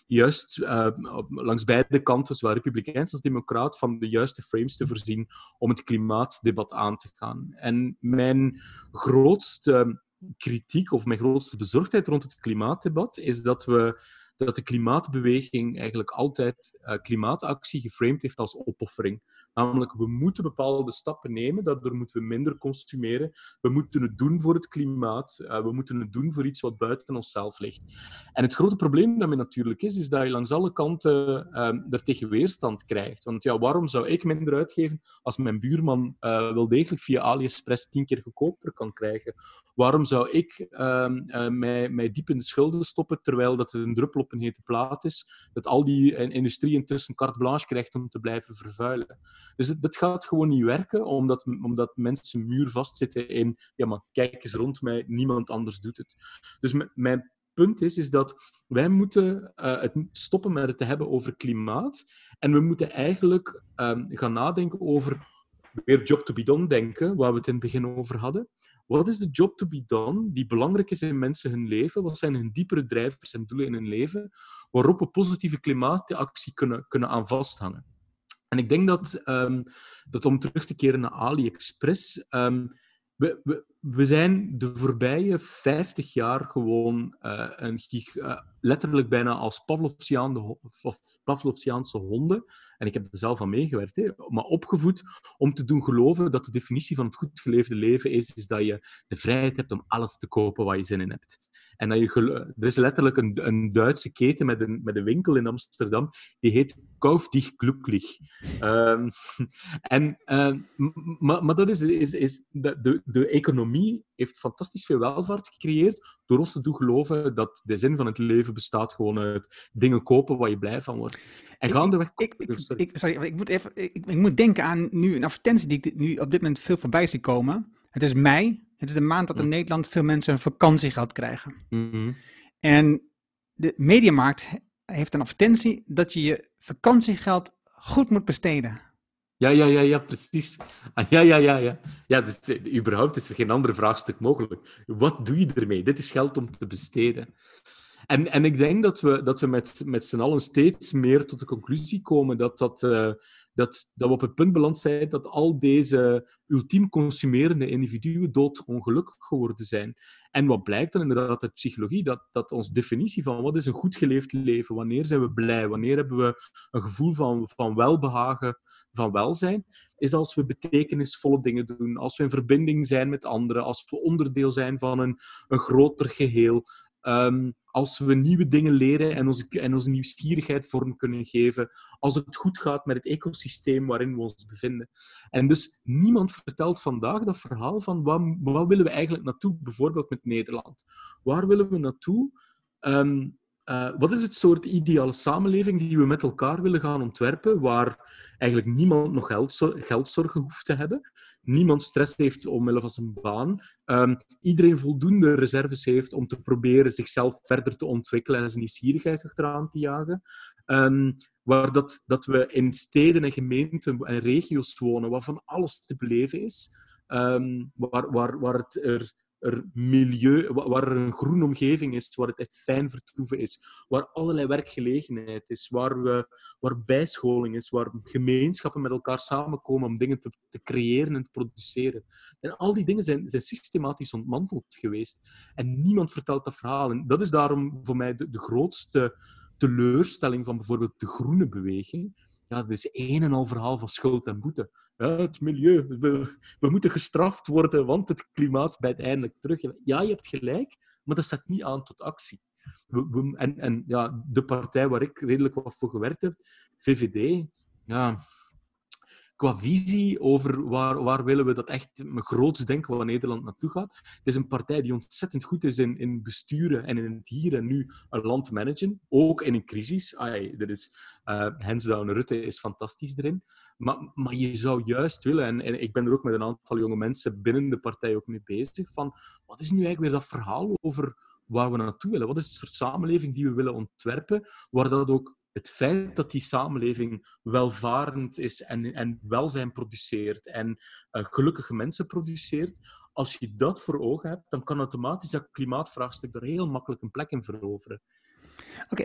juist uh, langs beide kanten, zowel republikeins als democraat, van de juiste frames te voorzien om het klimaatdebat aan te gaan. En mijn grootste kritiek of mijn grootste bezorgdheid rond het klimaatdebat is dat we dat de klimaatbeweging eigenlijk altijd uh, klimaatactie geframed heeft als opoffering. Namelijk, we moeten bepaalde stappen nemen, daardoor moeten we minder consumeren. We moeten het doen voor het klimaat. Uh, we moeten het doen voor iets wat buiten onszelf ligt. En het grote probleem daarmee natuurlijk is, is dat je langs alle kanten uh, er tegen weerstand krijgt. Want ja, waarom zou ik minder uitgeven als mijn buurman uh, wel degelijk via AliExpress tien keer goedkoper kan krijgen? Waarom zou ik mij, mij diep in de schulden stoppen, terwijl dat een druppel op een hete plaat is, dat al die industrie intussen carte blanche krijgt om te blijven vervuilen? Dus dat gaat gewoon niet werken, omdat, omdat mensen muurvast zitten in ja, maar kijk eens rond mij, niemand anders doet het. Dus mijn punt is, is dat wij moeten uh, het stoppen met het te hebben over klimaat en we moeten eigenlijk um, gaan nadenken over weer job to be done denken, waar we het in het begin over hadden. Wat is de job to be done die belangrijk is in mensen hun leven? Wat zijn hun diepere drijvers en doelen in hun leven waarop we positieve klimaatactie kunnen, kunnen aan vasthangen? En ik denk dat, um, dat om terug te keren naar AliExpress, um, we, we, zijn de voorbije 50 jaar gewoon uh, een gig, uh, letterlijk bijna als Pavlovsiaanse honden, en ik heb er zelf aan meegewerkt, hè, maar opgevoed om te doen geloven dat de definitie van het goed geleefde leven is, is dat je de vrijheid hebt om alles te kopen waar je zin in hebt. En dat je, er is letterlijk een, een Duitse keten met een, met een winkel in Amsterdam, die heet Kauf dich glücklich. Um, (laughs) en, uh, maar, dat is, is, is de, de economie heeft fantastisch veel welvaart gecreëerd door ons te doen geloven dat de zin van het leven bestaat gewoon uit dingen kopen waar je blij van wordt. En gaandeweg... Ik, ik, ik, sorry, ik moet even ik, ik moet denken aan nu een advertentie die ik nu op dit moment veel voorbij zie komen. Het is mei. Het is de maand dat in Nederland veel mensen een vakantiegeld krijgen. Mm -hmm. En de mediamarkt heeft een advertentie dat je je vakantiegeld goed moet besteden. Ja, ja, ja, ja, precies. Ah, ja, ja, ja, ja. Ja, dus uh, überhaupt is er geen ander vraagstuk mogelijk. Wat doe je ermee? Dit is geld om te besteden. En, en ik denk dat we, dat we met, met z'n allen steeds meer tot de conclusie komen dat, dat, uh, dat, dat we op het punt beland zijn dat al deze ultiem consumerende individuen doodongelukkig geworden zijn. En wat blijkt dan inderdaad uit psychologie? Dat, dat onze definitie van wat is een goed geleefd leven, wanneer zijn we blij, wanneer hebben we een gevoel van, van welbehagen, van welzijn, is als we betekenisvolle dingen doen, als we in verbinding zijn met anderen, als we onderdeel zijn van een, een groter geheel, um, als we nieuwe dingen leren en onze, en onze nieuwsgierigheid vorm kunnen geven, als het goed gaat met het ecosysteem waarin we ons bevinden. En dus niemand vertelt vandaag dat verhaal van wat willen we eigenlijk naartoe, bijvoorbeeld met Nederland. Waar willen we naartoe? Um, uh, wat is het soort ideale samenleving die we met elkaar willen gaan ontwerpen, waar eigenlijk niemand nog geld, geldzorgen hoeft te hebben, niemand stress heeft omwille van zijn baan, um, iedereen voldoende reserves heeft om te proberen zichzelf verder te ontwikkelen. En zijn nieuwsgierigheid achteraan te jagen, um, waar dat, dat we in steden en gemeenten en regio's wonen waar van alles te beleven is, um, waar, waar, waar het er er milieu, waar er een groene omgeving is, waar het echt fijn vertoeven is, waar allerlei werkgelegenheid is, waar, we, waar bijscholing is, waar gemeenschappen met elkaar samenkomen om dingen te, creëren en te produceren. En al die dingen zijn, zijn systematisch ontmanteld geweest. En niemand vertelt dat verhaal. En dat is daarom voor mij de grootste teleurstelling van bijvoorbeeld de groene beweging. Ja, dat is een en al verhaal van schuld en boete het milieu, we, moeten gestraft worden, want het klimaat bijt eindelijk terug. Ja, je hebt gelijk, maar dat zet niet aan tot actie. We, en en ja, de partij waar ik redelijk wat voor gewerkt heb, VVD, ja, qua visie over waar, waar willen we dat echt groots denken waar Nederland naartoe gaat. Het is een partij die ontzettend goed is in, in besturen en in het hier en nu een land managen, ook in een crisis. Ai, er is, uh, Rutte is fantastisch erin. Maar, maar je zou juist willen, en, en, ik ben er ook met een aantal jonge mensen binnen de partij ook mee bezig, van wat is nu eigenlijk weer dat verhaal over waar we naartoe willen? Wat is het soort samenleving die we willen ontwerpen, waar dat ook het feit dat die samenleving welvarend is en, en welzijn produceert en uh, gelukkige mensen produceert, als je dat voor ogen hebt, dan kan automatisch dat klimaatvraagstuk er heel makkelijk een plek in veroveren. Oké.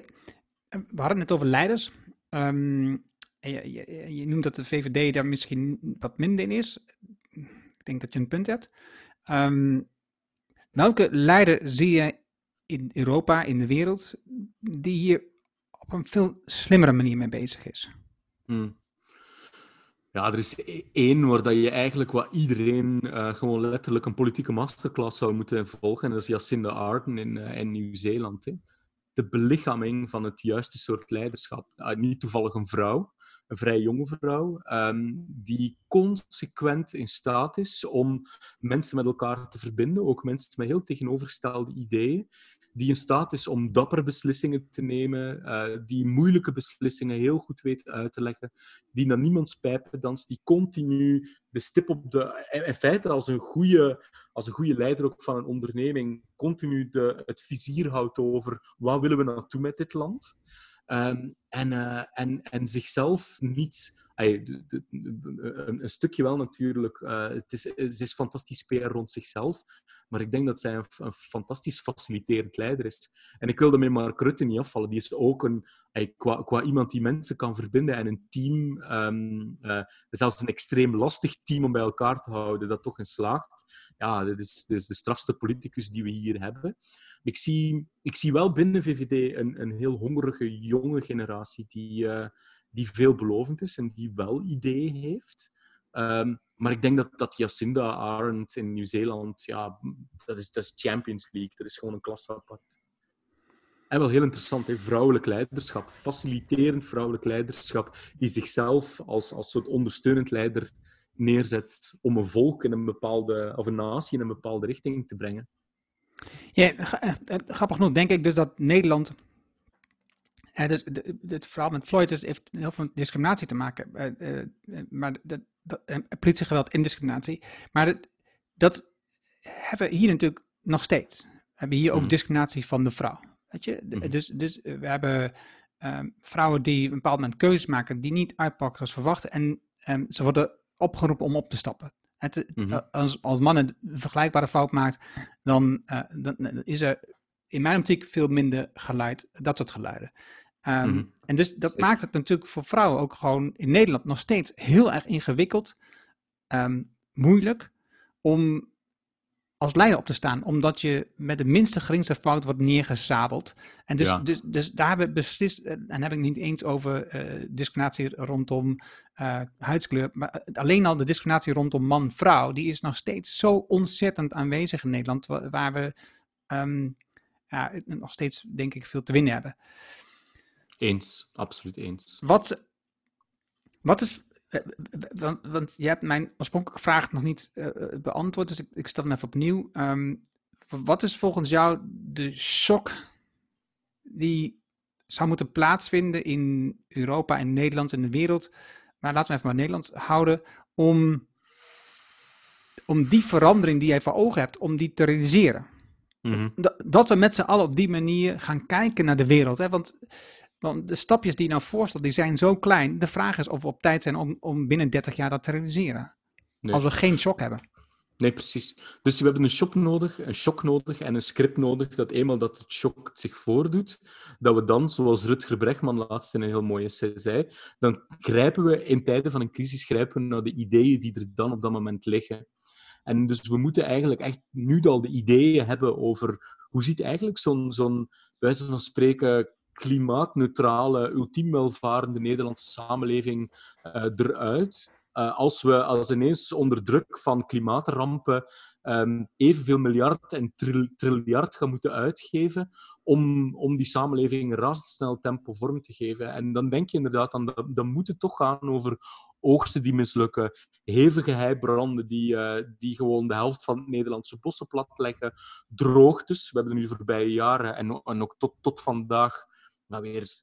Eh, we hadden het over leiders. Um, je, je, noemt dat de VVD daar misschien wat minder in is. Ik denk dat je een punt hebt. Um, welke leider zie je in Europa, in de wereld, die hier op een veel slimmere manier mee bezig is. Hmm. Ja, er is e- één waar dat je eigenlijk wat iedereen uh, gewoon letterlijk een politieke masterclass zou moeten volgen. En dat is Jacinda Ardern in, in Nieuw-Zeeland. De belichaming van het juiste soort leiderschap. Uh, niet toevallig een vrouw, een vrij jonge vrouw, um, die consequent in staat is om mensen met elkaar te verbinden, ook mensen met heel tegenovergestelde ideeën, die in staat is om dapper beslissingen te nemen, uh, die moeilijke beslissingen heel goed weet uit te leggen, die naar niemands pijpen danst, die continu de stip op de... In feite als een goede, als een goede leider ook van een onderneming, continu de, het vizier houdt over wat willen we naartoe met dit land. Um, en, uh, en, en zichzelf niet een, stukje wel natuurlijk. Uh, het, is, het is fantastisch PR rond zichzelf. Maar ik denk dat zij een, fantastisch faciliterend leider is. En ik wil daarmee Mark Rutte niet afvallen. Die is ook een, qua, qua iemand die mensen kan verbinden en een team, um, uh, zelfs een extreem lastig team om bij elkaar te houden, dat toch in slaagt. Ja, dit is, de strafste politicus die we hier hebben. Ik zie, ik zie wel binnen VVD een, een heel hongerige jonge generatie die, uh, die veelbelovend is en die wel ideeën heeft. Um, maar ik denk dat, dat Jacinda Arendt in Nieuw-Zeeland, ja, dat is, dat is Champions League. Dat is gewoon een klasse apart. En wel heel interessant, hè? vrouwelijk leiderschap. Faciliterend vrouwelijk leiderschap, die zichzelf als, als soort ondersteunend leider neerzet om een volk in een bepaalde, of een natie in een bepaalde richting te brengen. Ja, grappig genoeg denk ik dus dat Nederland uh, dus het verhaal met Floyd is, heeft heel veel discriminatie te maken. Uh, uh, maar dat, dat, politiegeweld en discriminatie. Maar dat, dat, hebben we hier natuurlijk nog steeds. We hebben hier ook mm. discriminatie van de vrouw. Weet je? Mm. Dus, dus we hebben um, vrouwen die een bepaald moment keuzes maken die niet uitpakken zoals verwacht. En um, ze worden opgeroepen om op te stappen. Het, mm -hmm. als, als mannen een vergelijkbare fout maakt, dan, dan is er in mijn optiek veel minder geluid, dat soort geluiden. Um, mm-hmm. En dus dat Zeker. maakt het natuurlijk voor vrouwen ook gewoon in Nederland nog steeds heel erg ingewikkeld, um, moeilijk om als leider op te staan, omdat je met de minste geringste fout wordt neergezabeld. En dus, ja. dus, dus daar hebben we beslist, en heb ik niet eens over uh, discriminatie rondom uh, huidskleur, maar alleen al de discriminatie rondom man-vrouw, die is nog steeds zo ontzettend aanwezig in Nederland, waar, waar we um, ja, nog steeds, denk ik, veel te winnen hebben. Eens, absoluut eens. Wat, wat is. Want, want je hebt mijn oorspronkelijke vraag nog niet uh, beantwoord, dus ik, ik stel hem even opnieuw. Um, wat is volgens jou de shock die zou moeten plaatsvinden in Europa en Nederland en de wereld? Maar laten we even maar Nederland houden. Om, om die verandering die jij voor ogen hebt, om die te realiseren. Mm -hmm. dat, dat we met z'n allen op die manier gaan kijken naar de wereld. Hè? Want want de stapjes die je nou voorstelt, die zijn zo klein. De vraag is of we op tijd zijn om, om binnen 30 jaar dat te realiseren. Nee. Als we geen shock hebben. Nee, precies. Dus we hebben een shock nodig, een shock nodig en een script nodig dat eenmaal dat het shock zich voordoet, dat we dan, zoals Rutger Bregman laatst in een heel mooie essay zei, dan grijpen we in tijden van een crisis grijpen we naar de ideeën die er dan op dat moment liggen. En dus we moeten eigenlijk echt nu al de ideeën hebben over hoe ziet eigenlijk zo'n, zo'n wijze van spreken, klimaatneutrale, ultiem welvarende Nederlandse samenleving uh, eruit. Uh, als we als ineens onder druk van klimaatrampen um, evenveel miljard en tril, triljard gaan moeten uitgeven om, om die samenleving razendsnel tempo vorm te geven. En dan denk je inderdaad, dan, dan moet het toch gaan over oogsten die mislukken, hevige heibranden die, uh, die gewoon de helft van het Nederlandse bossen platleggen, droogtes. We hebben nu de voorbije jaren en, en ook tot, tot vandaag maar weer,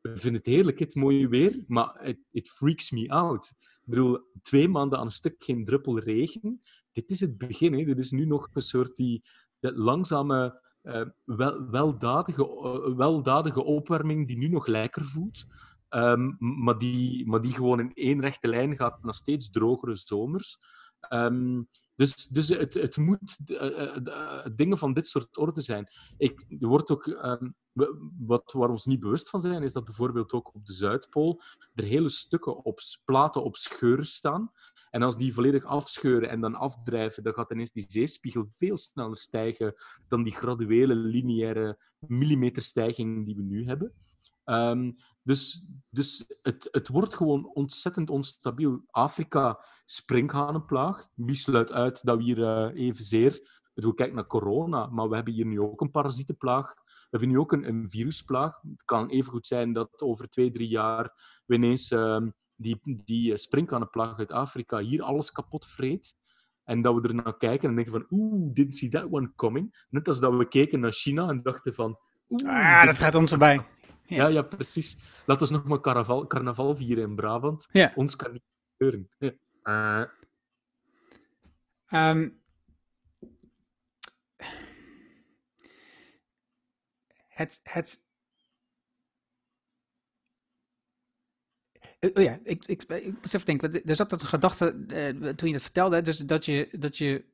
we vinden het heerlijk, het mooie weer, maar it, freaks me out. Ik bedoel, twee maanden aan een stuk geen druppel regen. Dit is het begin. Hè. Dit is nu nog een soort die, die langzame, uh, wel, weldadige, uh, weldadige opwarming die nu nog lekker voelt. Um, maar, die, maar die gewoon in één rechte lijn gaat naar steeds drogere zomers. Um, dus, dus het, het moet uh, dingen van dit soort orde zijn. Ik, er wordt ook, um, wat, waar we ons niet bewust van zijn, is dat bijvoorbeeld ook op de Zuidpool er hele stukken op platen op scheuren staan. En als die volledig afscheuren en dan afdrijven, dan gaat ineens die zeespiegel veel sneller stijgen dan die graduele, lineaire millimeterstijging die we nu hebben. Um, dus dus het, het wordt gewoon ontzettend onstabiel. Afrika, sprinkhanenplaag. Wie sluit uit dat we hier uh, evenzeer... Ik bedoel, kijk naar corona, maar we hebben hier nu ook een parasietenplaag. We hebben nu ook een, een virusplaag. Het kan even goed zijn dat over twee, drie jaar we ineens uh, die, die sprinkhanenplaag uit Afrika hier alles kapot vreet. En dat we er naar kijken en denken van, oeh, didn't see that one coming. Net als dat we keken naar China en dachten van... ah, dat gaat ons voorbij. Ja, ja, precies. Laten we nog maar carnaval, carnaval vieren in Brabant. Ja. Ons kan niet gebeuren. Ja. Uh. Um, het, het, Oh ja, ik, ik, ik even denken. Er zat een gedachte uh, toen je het vertelde, dus dat je, dat je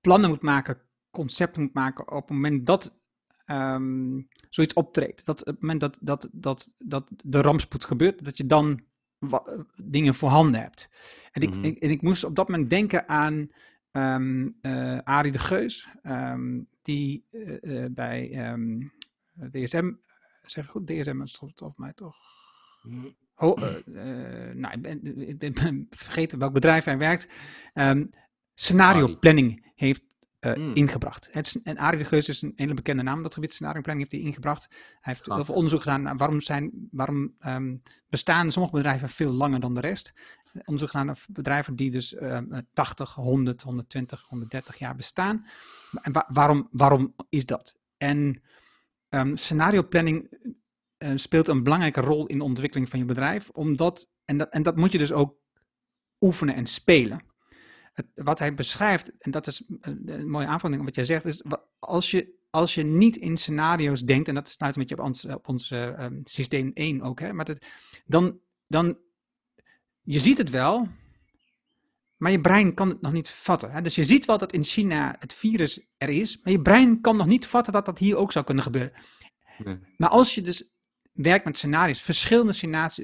plannen moet maken, concepten moet maken op het moment dat um, zoiets optreedt. Dat op het moment dat, dat, dat, dat de rampspoed gebeurt, dat je dan dingen voorhanden hebt. En ik, mm -hmm. ik, en ik moest op dat moment denken aan um, uh, Arie de Geus, um, die uh, uh, bij DSM, zeg ik goed, DSM is volgens mij toch? Oh, nou, ik ben, ik ben, vergeten welk bedrijf hij werkt. scenario planning heeft uh, mm. ingebracht. Het, en Arie de Geus is een hele bekende naam. Dat gebied scenarioplanning heeft hij ingebracht. Hij heeft heel veel onderzoek gedaan naar waarom, zijn, waarom um, bestaan sommige bedrijven veel langer dan de rest. Onderzoek gedaan naar bedrijven die dus um, 80, 100, 120, 130 jaar bestaan. En wa waarom, waarom is dat? En um, scenarioplanning uh, speelt een belangrijke rol in de ontwikkeling van je bedrijf. Omdat, en, dat, en dat moet je dus ook oefenen en spelen wat hij beschrijft, en dat is een mooie aanvulling wat jij zegt, is als je, als je niet in scenario's denkt, en dat sluit een beetje op ons, op ons um, systeem 1 ook, hè, maar dan, dan, je ziet het wel, maar je brein kan het nog niet vatten. Hè? Dus je ziet wel dat in China het virus er is, maar je brein kan nog niet vatten dat dat hier ook zou kunnen gebeuren. Nee. Maar als je dus werkt met scenario's, verschillende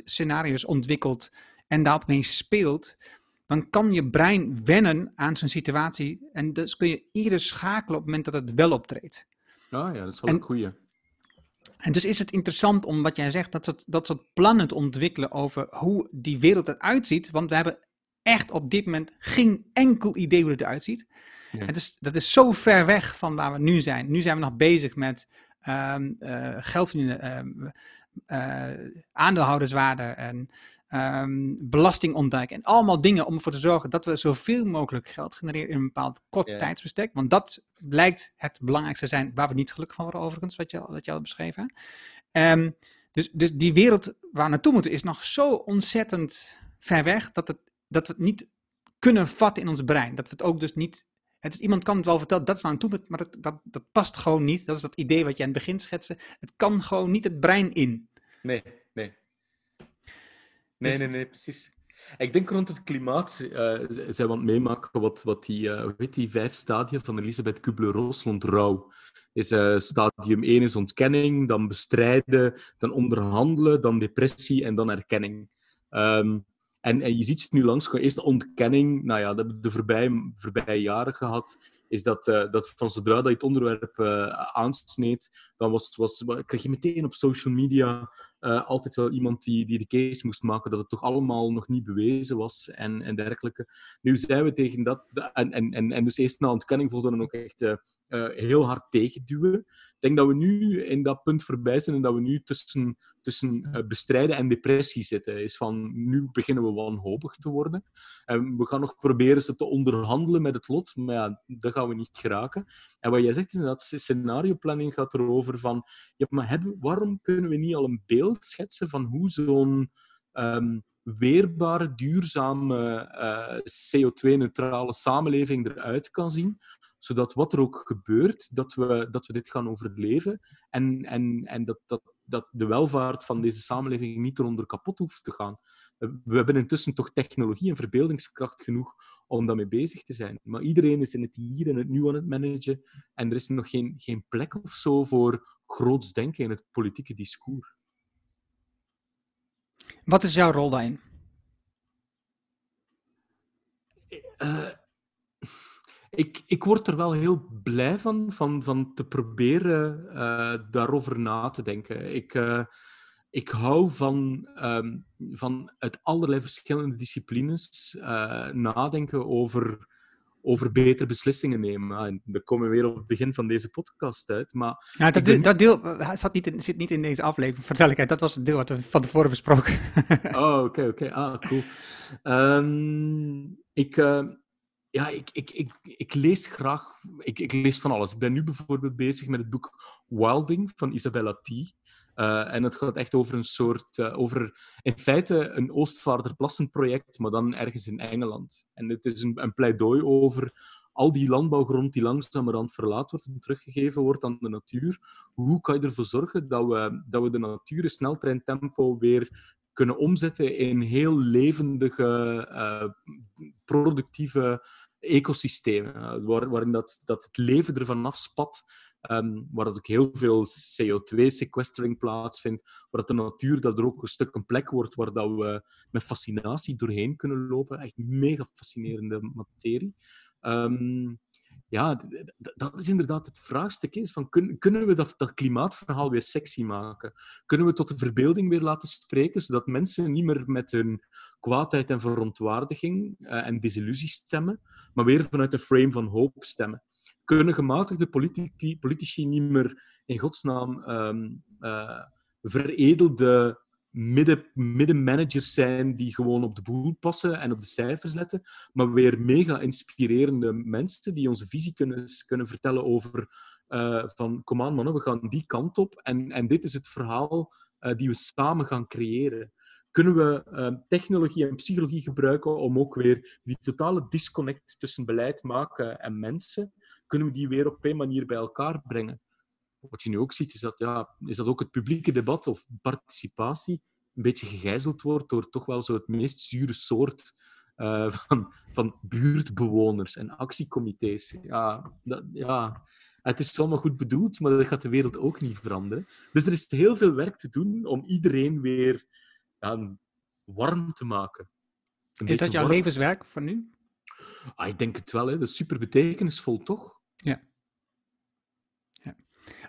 scenario's ontwikkelt en daarop mee speelt, dan kan je brein wennen aan zijn situatie. En dus kun je eerder schakelen op het moment dat het wel optreedt. Ah ja, dat is wel en, een goeie. En dus is het interessant om wat jij zegt, dat soort, dat soort plannen te ontwikkelen over hoe die wereld eruit ziet. Want we hebben echt op dit moment geen enkel idee hoe het eruit ziet. Ja. Het is, dat is zo ver weg van waar we nu zijn. Nu zijn we nog bezig met um, uh, geld verdienen, uh, aandeelhouderswaarde en um, belasting ontduiken. En allemaal dingen om ervoor te zorgen dat we zoveel mogelijk geld genereren in een bepaald kort yeah. tijdsbestek. Want dat blijkt het belangrijkste zijn waar we niet gelukkig van worden overigens, wat je, wat je al beschreven. Um, dus, dus die wereld waar we naartoe moeten is nog zo ontzettend ver weg dat, het, dat we het niet kunnen vatten in ons brein. Dat we het ook dus niet het is, iemand kan het wel vertellen, dat is waar aan toe, maar dat, dat, dat past gewoon niet. Dat is dat idee wat je aan het begin schetste. Het kan gewoon niet het brein in. Nee, nee. Nee, dus... nee, nee, precies. Ik denk rond het klimaat uh, zijn we aan het meemaken wat, wat die, uh, weet die vijf stadia van Elisabeth Kubler-Ross rond rouw. Is, uh, stadium 1 is ontkenning, dan bestrijden, dan onderhandelen, dan depressie en dan erkenning. Um, en, en je ziet het nu langs, eerst de ontkenning, nou ja, dat hebben we de voorbije, voorbije jaren gehad is dat, uh, dat van zodra dat je het onderwerp uh, aansneed, dan was, was, kreeg je meteen op social media uh, altijd wel iemand die, die de case moest maken dat het toch allemaal nog niet bewezen was en, en dergelijke. Nu zijn we tegen dat, en, en, en, en dus eerst na ontkenning voelde dan ook echt uh, heel hard tegenduwen. Ik denk dat we nu in dat punt voorbij zijn en dat we nu tussen, tussen uh, bestrijden en depressie zitten. Is van, nu beginnen we wanhopig te worden. En we gaan nog proberen ze te onderhandelen met het lot, maar ja, dat gaan we niet geraken. En wat jij zegt is dat scenarioplanning gaat erover van, ja, maar hebben, waarom kunnen we niet al een beeld schetsen van hoe zo'n um, weerbare, duurzame, uh, CO2-neutrale samenleving eruit kan zien, zodat wat er ook gebeurt, dat we, dat we dit gaan overleven en, en, en dat, dat, dat de welvaart van deze samenleving niet eronder kapot hoeft te gaan. We hebben intussen toch technologie en verbeeldingskracht genoeg om daarmee bezig te zijn. Maar iedereen is in het hier en het nu aan het managen en er is nog geen, geen plek of zo voor groots denken in het politieke discours. Wat is jouw rol daarin? uh, ik, ik word er wel heel blij van, van, van te proberen uh, daarover na te denken. Ik, uh, ik hou van, um, van uit allerlei verschillende disciplines uh, nadenken over, over betere beslissingen nemen. Ah, en dan komen we weer op het begin van deze podcast uit. Maar ja, dat, deel, dat deel zat niet in, zit niet in deze aflevering, vertel ik. Dat was het deel wat we van tevoren besproken. oh, oké, okay, oké. Okay. Ah, cool. Um, ik ja, ik, ik, ik, ik lees graag, ik, ik lees van alles. Ik ben nu bijvoorbeeld bezig met het boek Wilding van Isabella T. Uh, en het gaat echt over een soort, uh, over in feite een Oostvaarderplassenproject, maar dan ergens in Engeland. En het is een, een pleidooi over al die landbouwgrond die langzamerhand verlaat wordt en teruggegeven wordt aan de natuur. Hoe kan je ervoor zorgen dat we, dat we de natuur in sneltreintempo weer kunnen omzetten in heel levendige, uh, productieve ecosystemen, uh, waar, waarin dat, dat het leven ervan afspat, um, waar dat ook heel veel CO2-sequestering plaatsvindt, waar dat de natuur dat er ook een stuk een plek wordt waar dat we met fascinatie doorheen kunnen lopen. Echt mega fascinerende materie. Um, ja, dat is inderdaad het vraagstuk. Is van, kunnen we dat, dat klimaatverhaal weer sexy maken? Kunnen we tot de verbeelding weer laten spreken, zodat mensen niet meer met hun kwaadheid en verontwaardiging uh, en desillusie stemmen, maar weer vanuit een frame van hoop stemmen? Kunnen gematigde politici, politici niet meer in godsnaam um, veredelde midden, middenmanagers zijn die gewoon op de boel passen en op de cijfers letten, maar weer mega inspirerende mensen die onze visie kunnen, kunnen vertellen over uh, van kom aan mannen, we gaan die kant op en, en dit is het verhaal uh, die we samen gaan creëren. Kunnen we uh, technologie en psychologie gebruiken om ook weer die totale disconnect tussen beleid maken en mensen, kunnen we die weer op een manier bij elkaar brengen? Wat je nu ook ziet, is dat, ja, is dat ook het publieke debat of participatie een beetje gegijzeld wordt door toch wel zo het meest zure soort uh, (laughs) van, van buurtbewoners en actiecomité's. Ja, dat, ja, het is allemaal goed bedoeld, maar dat gaat de wereld ook niet veranderen. Dus er is heel veel werk te doen om iedereen weer ja, warm te maken. is dat jouw warm. levenswerk van nu? Ah, ik denk het wel. Hè. Dat is super betekenisvol, toch?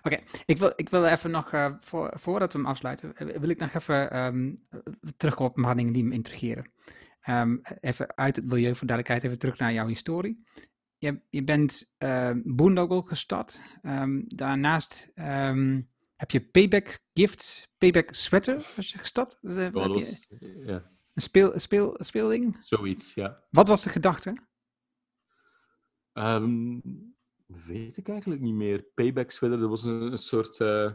Oké, ik, wil, ik wil even nog, uh, voor, voordat we hem afsluiten, eh, wil ik nog even um, terugkomen op een paar dingen die me intrigeren. Um, even uit het milieu voor duidelijkheid, even terug naar jouw historie. Je, je bent uh, Boondoggle gestart. Um, daarnaast heb je Payback Gifts, Payback Sweater je gestart. Dus, uh, was, ja. Een speel, speel, speelding? Zoiets, ja. Wat was de gedachte? Weet ik eigenlijk niet meer. Payback Sweater, dat was een, een soort... Uh...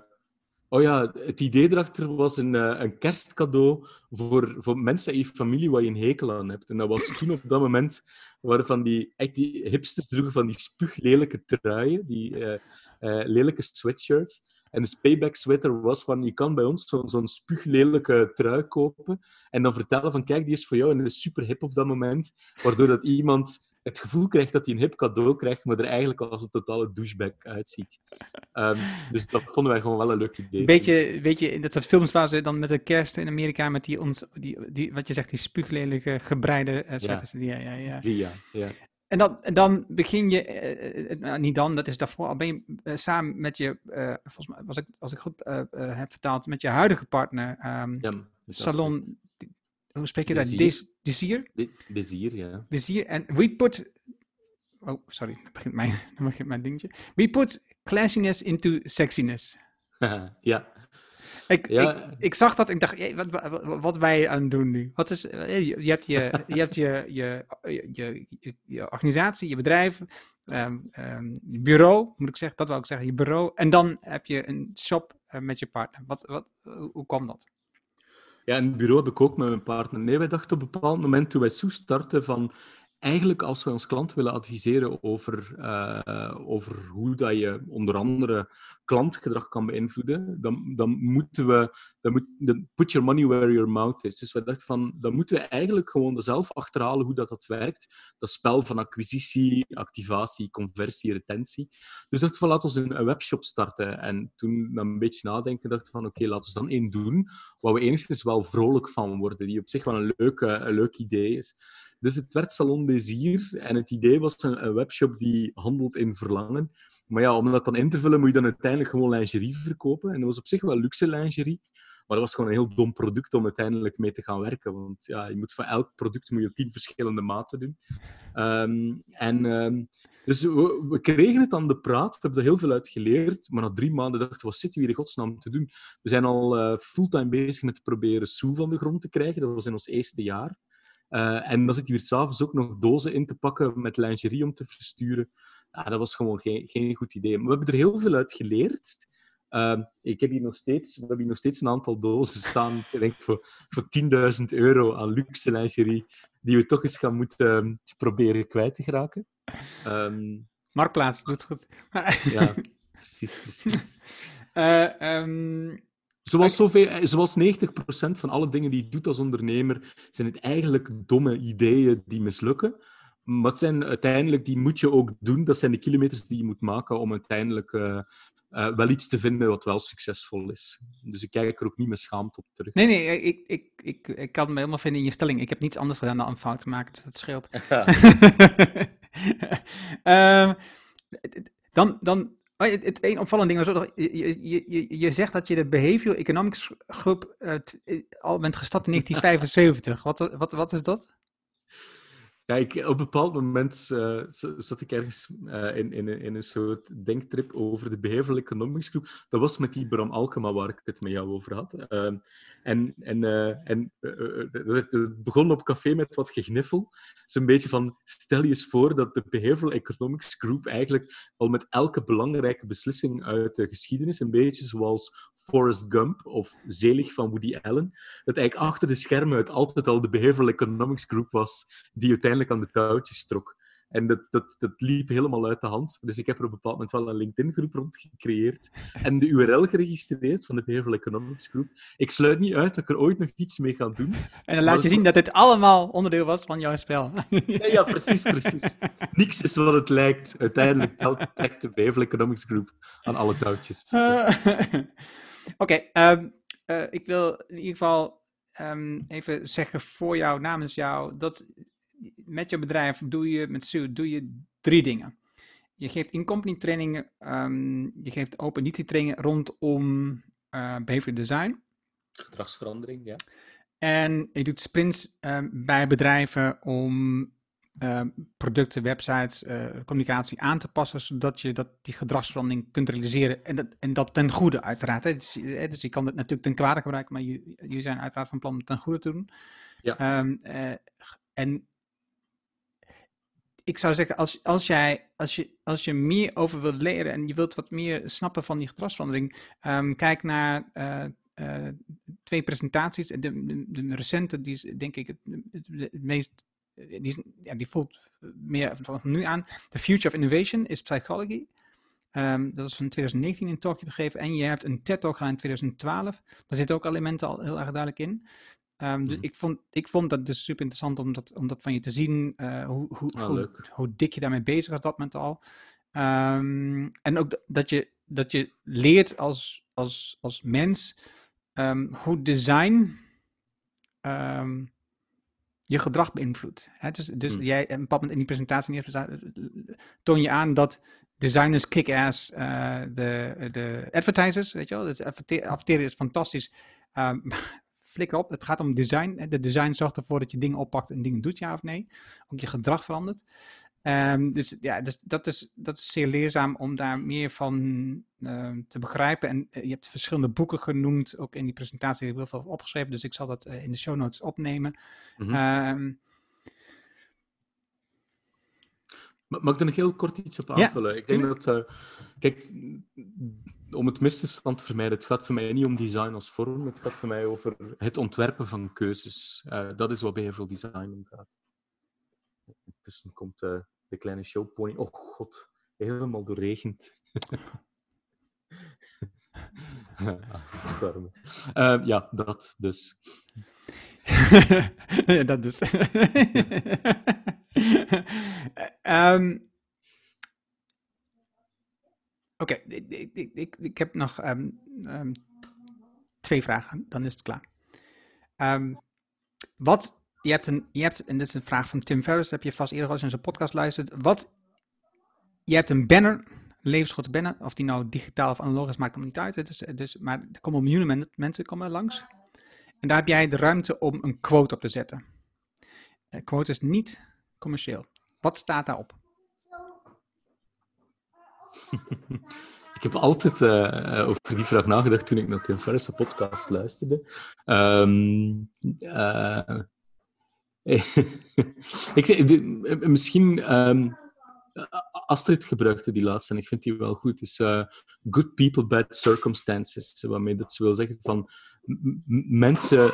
Oh ja, het idee erachter was een, uh, een kerstcadeau voor, voor mensen in je familie waar je een hekel aan hebt. En dat was toen op dat moment waren van die, echt die hipsters droegen van die spuuglelijke truien, die uh, lelijke sweatshirts. En de payback sweater was van, je kan bij ons zo'n zo spuuglelijke trui kopen en dan vertellen van, kijk, die is voor jou en is super hip op dat moment. Waardoor dat iemand het gevoel krijgt dat hij een hip cadeau krijgt, maar er eigenlijk als een totale douchebag uitziet. Um, dus dat vonden wij gewoon wel een leuk idee. Beetje, weet je, in dat soort films waar ze dan met de kerst in Amerika met die, ons, die, die wat je zegt, die spuuglelijke gebreide uh, sweaters. Ja. Die, ja, ja, ja. Die, ja, ja. En dan, dan begin je, uh, nou, niet dan, dat is daarvoor, al ben je samen met je, volgens mij, was ik, als ik goed heb vertaald, met je huidige partner, um, ja, Salon hoe spreek je dat? Desir? Desir, ja. Desir. En we put... Oh, sorry. Dan begint mijn, (laughs) dan begint mijn dingetje. We put classiness into sexiness. (laughs) ja. Ik, ja. Ik, ik, zag dat ik dacht, wat, wat, wat wij aan doen nu? Wat is, eh, je, je hebt, je, (laughs) je, hebt je, je, je, je, je organisatie, je bedrijf, um, um, bureau, moet ik zeggen, dat wil ik zeggen, je bureau. En dan heb je een shop uh, met je partner. Wat, wat, hoe, hoe kwam dat? Ja, in het bureau heb ik ook met mijn partner. Nee, wij dachten op een bepaald moment toen wij Soes starten van eigenlijk als we ons klant willen adviseren over, uh, over hoe dat je onder andere klantgedrag kan beïnvloeden, dan, dan moeten we, dan moet, put your money where your mouth is. Dus we dachten van, dan moeten we eigenlijk gewoon zelf achterhalen hoe dat, dat werkt. Dat spel van acquisitie, activatie, conversie, retentie. Dus dachten van, laten we een, een webshop starten. En toen dan een beetje nadenken, dachten van, oké, laten we dan één doen waar we enigszins wel vrolijk van worden, die op zich wel een leuk, een leuk idee is. Dus het werd Salon Désir en het idee was een, webshop die handelt in verlangen. Maar ja, om dat dan in te vullen moet je dan uiteindelijk gewoon lingerie verkopen. En dat was op zich wel luxe lingerie. Maar dat was gewoon een heel dom product om uiteindelijk mee te gaan werken. Want ja, je moet van elk product moet je tien verschillende maten doen. Um, en um, dus we, kregen het aan de praat. We hebben er heel veel uit geleerd. Maar na drie maanden dachten we, wat zitten we hier in godsnaam te doen? We zijn al uh, fulltime bezig met proberen Sue van de grond te krijgen. Dat was in ons eerste jaar. Uh, en dan zit hij weer s'avonds ook nog dozen in te pakken met lingerie om te versturen. Ja, dat was gewoon geen, geen goed idee. Maar we hebben er heel veel uit geleerd. Uh, ik heb hier nog steeds, we hebben hier nog steeds een aantal dozen staan, ik denk voor, voor 10.000 euro aan luxe lingerie, die we toch eens gaan moeten um, proberen kwijt te geraken. Um, Marktplaats, doet goed. ja, precies, precies. Uh, (laughs) um, zoals, zoveel, zoals 90% van alle dingen die je doet als ondernemer, zijn het eigenlijk domme ideeën die mislukken. Maar het zijn uiteindelijk, die moet je ook doen. Dat zijn de kilometers die je moet maken om uiteindelijk uh, uh, wel iets te vinden wat wel succesvol is. Dus ik kijk er ook niet met schaamte op terug. Nee, nee, ik, ik, ik, ik kan me helemaal vinden in je stelling. Ik heb niets anders gedaan dan een fout te maken, dus dat scheelt. (laughs) (laughs) uh, dan, dan oh, het, het een opvallende ding was, je, je, je, je zegt dat je de Behavioral Economics groep uh, al bent gestart in (laughs) 1975. wat, wat, wat is dat? Ja, ik, op een bepaald moment uh, zat ik ergens uh, in, in, in, een soort denktrip over de Behavioral Economics Group. Dat was met die Bram Alkema waar ik het met jou over had. Uh, en en, en het begon op café met wat gegniffel. Zo'n beetje van, stel je eens voor dat de Behavioral Economics Group eigenlijk al met elke belangrijke beslissing uit de geschiedenis, een beetje zoals Forrest Gump of Zelig van Woody Allen, dat eigenlijk achter de schermen het altijd al de Behavioral Economics Group was die uiteindelijk aan de touwtjes trok. En dat, dat, dat liep helemaal uit de hand. Dus ik heb er op een bepaald moment wel een LinkedIn-groep rond gecreëerd en de URL geregistreerd van de Behavioral Economics Group. Ik sluit niet uit dat ik er ooit nog iets mee ga doen. En dan laat je zien dat dit allemaal onderdeel was van jouw spel. Ja, ja precies, precies. Niks is wat het lijkt. Uiteindelijk trekt de Behavioral Economics Group aan alle touwtjes. (laughs) Oké, okay, um, uh, ik wil in ieder geval um, even zeggen voor jou, namens jou, dat met je bedrijf doe je, met Sue, doe je drie dingen. Je geeft in-company trainingen, um, je geeft open trainingen rondom uh, behavior design. Gedragsverandering, ja. En je doet sprints bij bedrijven om uh, producten, websites, uh, communicatie aan te passen, zodat je dat, die gedragsverandering kunt realiseren. En dat, en dat ten goede, uiteraard. Hè. Dus, dus, je kan het natuurlijk ten kwade gebruiken, maar jullie zijn uiteraard van plan om het ten goede te doen. Ja. Um, uh, en ik zou zeggen, als, als, jij, als, je, als je meer over wilt leren en je wilt wat meer snappen van die gedragsverandering, um, kijk naar twee presentaties. De, de, de, recente, die is denk ik het, het, het meest eh, die, ja, die voelt meer van nu aan. The Future of Innovation is Psychology. Um, dat is van 2019 een talk die gegeven. En je hebt een TED-talk gedaan in 2012. Daar zitten ook elementen al heel erg duidelijk in. Um, dus mm. ik, vond, ik vond dat dus super interessant om dat, om dat van je te zien. Uh, hoe, hoe, oh, hoe, hoe, dik je daarmee bezig was dat moment al. Um, en ook dat je, dat je leert als, als, als mens hoe design je gedrag beïnvloedt. Dus, dus hmm. jij, een bepaald in die presentatie toon je aan dat designers kick-ass uh, de, de advertisers, weet je wel. Dus adverteren is fantastisch. (laughs) Um, flikker op, het gaat om design. De design zorgt ervoor dat je dingen oppakt en dingen doet, ja of nee. Ook je gedrag verandert. Um, dus ja, dus dat, is, dat is zeer leerzaam om daar meer van uh, te begrijpen. En uh, je hebt verschillende boeken genoemd, ook in die presentatie heb ik heel veel opgeschreven, dus ik zal dat uh, in de show notes opnemen. Mm -hmm. um, Mag ik er nog heel kort iets op aanvullen? Ja, ik denk dat, uh, kijk, om het misverstand te vermijden, het gaat voor mij niet om design als vorm, het gaat voor mij over het ontwerpen van keuzes. Dat is wat veel design om gaat. Tussen komt uh, de kleine showpony. Oh god, helemaal doorregend. uh, ja, dat dus. (laughs) dat dus. um, (laughs) Oké, ik, ik, ik, ik, heb nog um, um, twee vragen, dan is het klaar. wat je hebt een, je hebt, en dit is een vraag van Tim Ferriss, heb je vast eerder al eens in zijn podcast geluisterd. Wat, je hebt een banner, levensgrote banner, of die nou digitaal of analoog is, maakt hem niet uit. Dus, dus, maar er komen miljoenen men, mensen komen langs. En daar heb jij de ruimte om een quote op te zetten. Een quote is niet commercieel. Wat staat daarop? (laughs) Ik heb altijd uh, over die vraag nagedacht toen ik naar Tim Ferriss' podcast luisterde. Um, (laughs) ik zeg, misschien um, Astrid gebruikte die laatste en ik vind die wel goed. Is uh, good people, bad circumstances. Waarmee dat ze wil zeggen van mensen,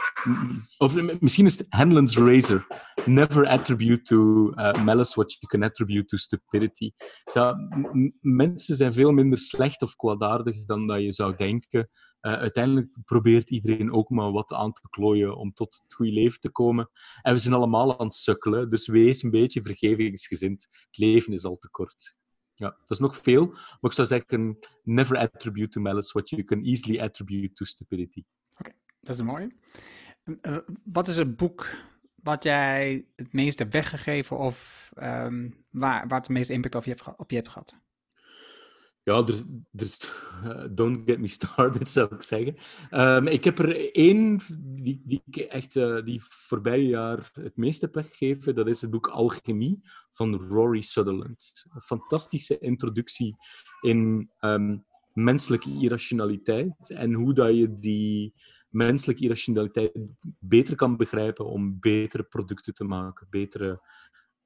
of misschien is het Hanlon's razor. Never attribute to uh, malice what you can attribute to stupidity. Mensen zijn veel minder slecht of kwaadaardig dan dat je zou denken. Uh, uiteindelijk probeert iedereen ook maar wat aan te klooien om tot het goede leven te komen. En we zijn allemaal aan het sukkelen, dus wees een beetje vergevingsgezind. Het leven is al te kort. Ja, dat is nog veel, maar ik zou zeggen, never attribute to malice what you can easily attribute to stupidity. Oké, dat is mooi. Uh, wat is het boek wat jij het meest hebt weggegeven of um, waar, waar het de meeste impact op je op je hebt gehad? Ja, dus, dus uh, (laughs) don't get me started, (laughs) zou ik zeggen. Um, ik heb er één die, die ik echt uh, die voorbije jaar het meest heb weggegeven. Dat is het boek Alchemie van Rory Sutherland. Een fantastische introductie in um, menselijke irrationaliteit en hoe dat je die menselijke irrationaliteit beter kan begrijpen om betere producten te maken, betere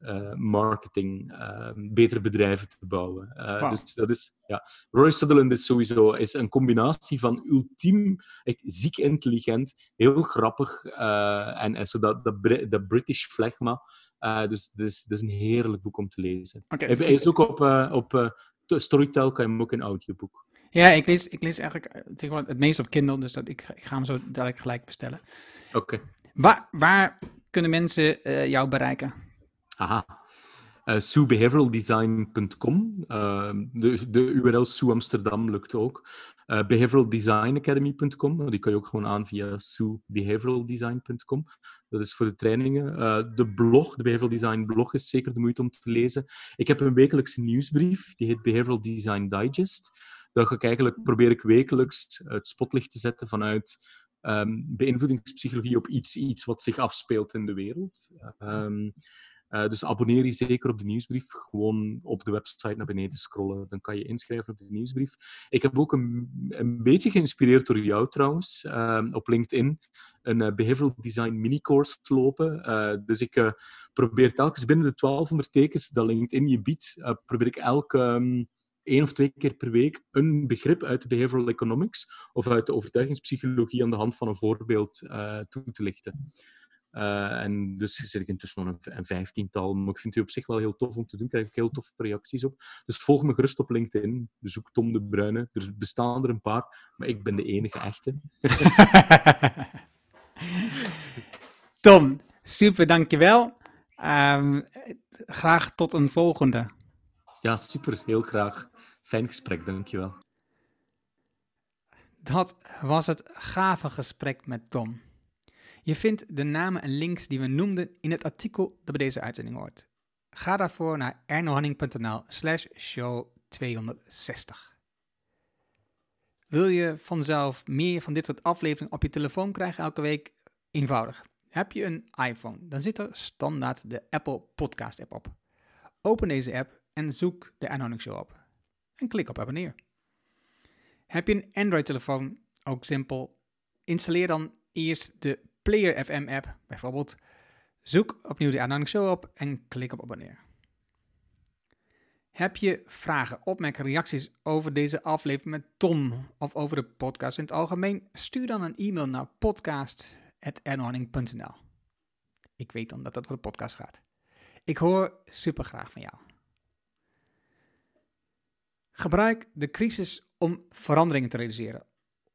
uh, marketing, uh, betere bedrijven te bouwen. Uh, wow. Dus dat is, ja. Roy Sutherland is sowieso is een combinatie van ultiem, echt ziek intelligent, heel grappig en, en zo dat, dat, dat British flegma. dus het is, is een heerlijk boek om te lezen. Okay, hij, hij is ook op, op Storytel, kan je hem ook in audioboek. Ja, ik lees, ik lees eigenlijk het meest op Kindle, dus dat, ik, ik ga hem zo dadelijk gelijk bestellen. Oké. Okay. Waar, waar kunnen mensen jou bereiken? Aha. Uh, SueBehavioralDesign.com. Uh, de, de URL Sue Amsterdam lukt ook. Uh, behavioraldesignacademy.com. Die kan je ook gewoon aan via SueBehavioralDesign.com. Dat is voor de trainingen. De blog, de Behavioral Design blog, is zeker de moeite om te lezen. Ik heb een wekelijkse nieuwsbrief, die heet Behavioral Design Digest. Daar ga ik eigenlijk, probeer ik wekelijks het spotlicht te zetten vanuit um, beïnvloedingspsychologie op iets, iets wat zich afspeelt in de wereld. Um, uh, dus abonneer je zeker op de nieuwsbrief. Gewoon op de website naar beneden scrollen. Dan kan je inschrijven op de nieuwsbrief. Ik heb ook een, een beetje geïnspireerd door jou trouwens. Uh, op LinkedIn een uh, behavioral design mini-course lopen. Uh, dus ik probeer telkens binnen de 1200 tekens dat LinkedIn je biedt, probeer ik elke um, één of twee keer per week een begrip uit de behavioral economics of uit de overtuigingspsychologie aan de hand van een voorbeeld toe te lichten. Uh, en dus zit ik intussen nog een, een vijftiental. Maar ik vind het op zich wel heel tof om te doen. Krijg ik heel toffe reacties op. Dus volg me gerust op LinkedIn. Zoek Tom de Bruyne. Er bestaan er een paar, maar ik ben de enige echte. (laughs) Tom, super, dankjewel. Um, graag tot een volgende. Ja, super. Heel graag. Fijn gesprek, dankjewel. Dat was het gave gesprek met Tom. Je vindt de namen en links die we noemden in het artikel dat bij deze uitzending hoort. Ga daarvoor naar ernohanning.nl slash show 260. Wil je vanzelf meer van dit soort afleveringen op je telefoon krijgen elke week? Eenvoudig. Heb je een iPhone, dan zit er standaard de Apple Podcast app op. Open deze app en zoek de Ernohanning Show op. En klik op abonneer. Heb je een Android-telefoon? Ook simpel. Installeer dan eerst de Player FM app bijvoorbeeld. Zoek opnieuw de Anonymous Show op en klik op abonneer. Heb je vragen, opmerkingen, reacties over deze aflevering met Tom of over de podcast in het algemeen? Stuur dan een e-mail naar podcast.ernohanning.nl Ik weet dan dat dat voor de podcast gaat. Ik hoor super graag van jou. Gebruik de crisis om veranderingen te realiseren.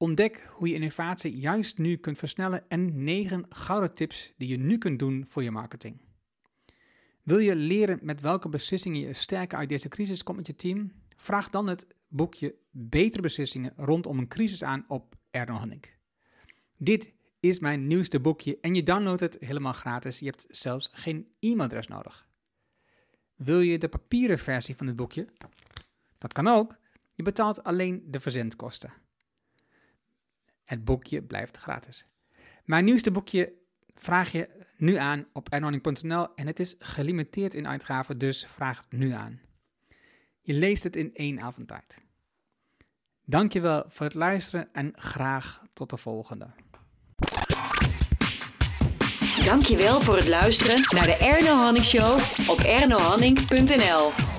Ontdek hoe je innovatie juist nu kunt versnellen en 9 gouden tips die je nu kunt doen voor je marketing. Wil je leren met welke beslissingen je sterker uit deze crisis komt met je team? Vraag dan het boekje Betere beslissingen rondom een crisis aan op Erno Dit is mijn nieuwste boekje en je downloadt het helemaal gratis. Je hebt zelfs geen e-mailadres nodig. Wil je de papieren versie van het boekje? Dat kan ook. Je betaalt alleen de verzendkosten. Het boekje blijft gratis. Mijn nieuwste boekje vraag je nu aan op ernorning.nl en het is gelimiteerd in uitgaven, dus vraag het nu aan. Je leest het in één avondtijd. Dankjewel voor het luisteren en graag tot de volgende. Dankjewel voor het luisteren naar de Erno Hanning Show op ernohanning.nl.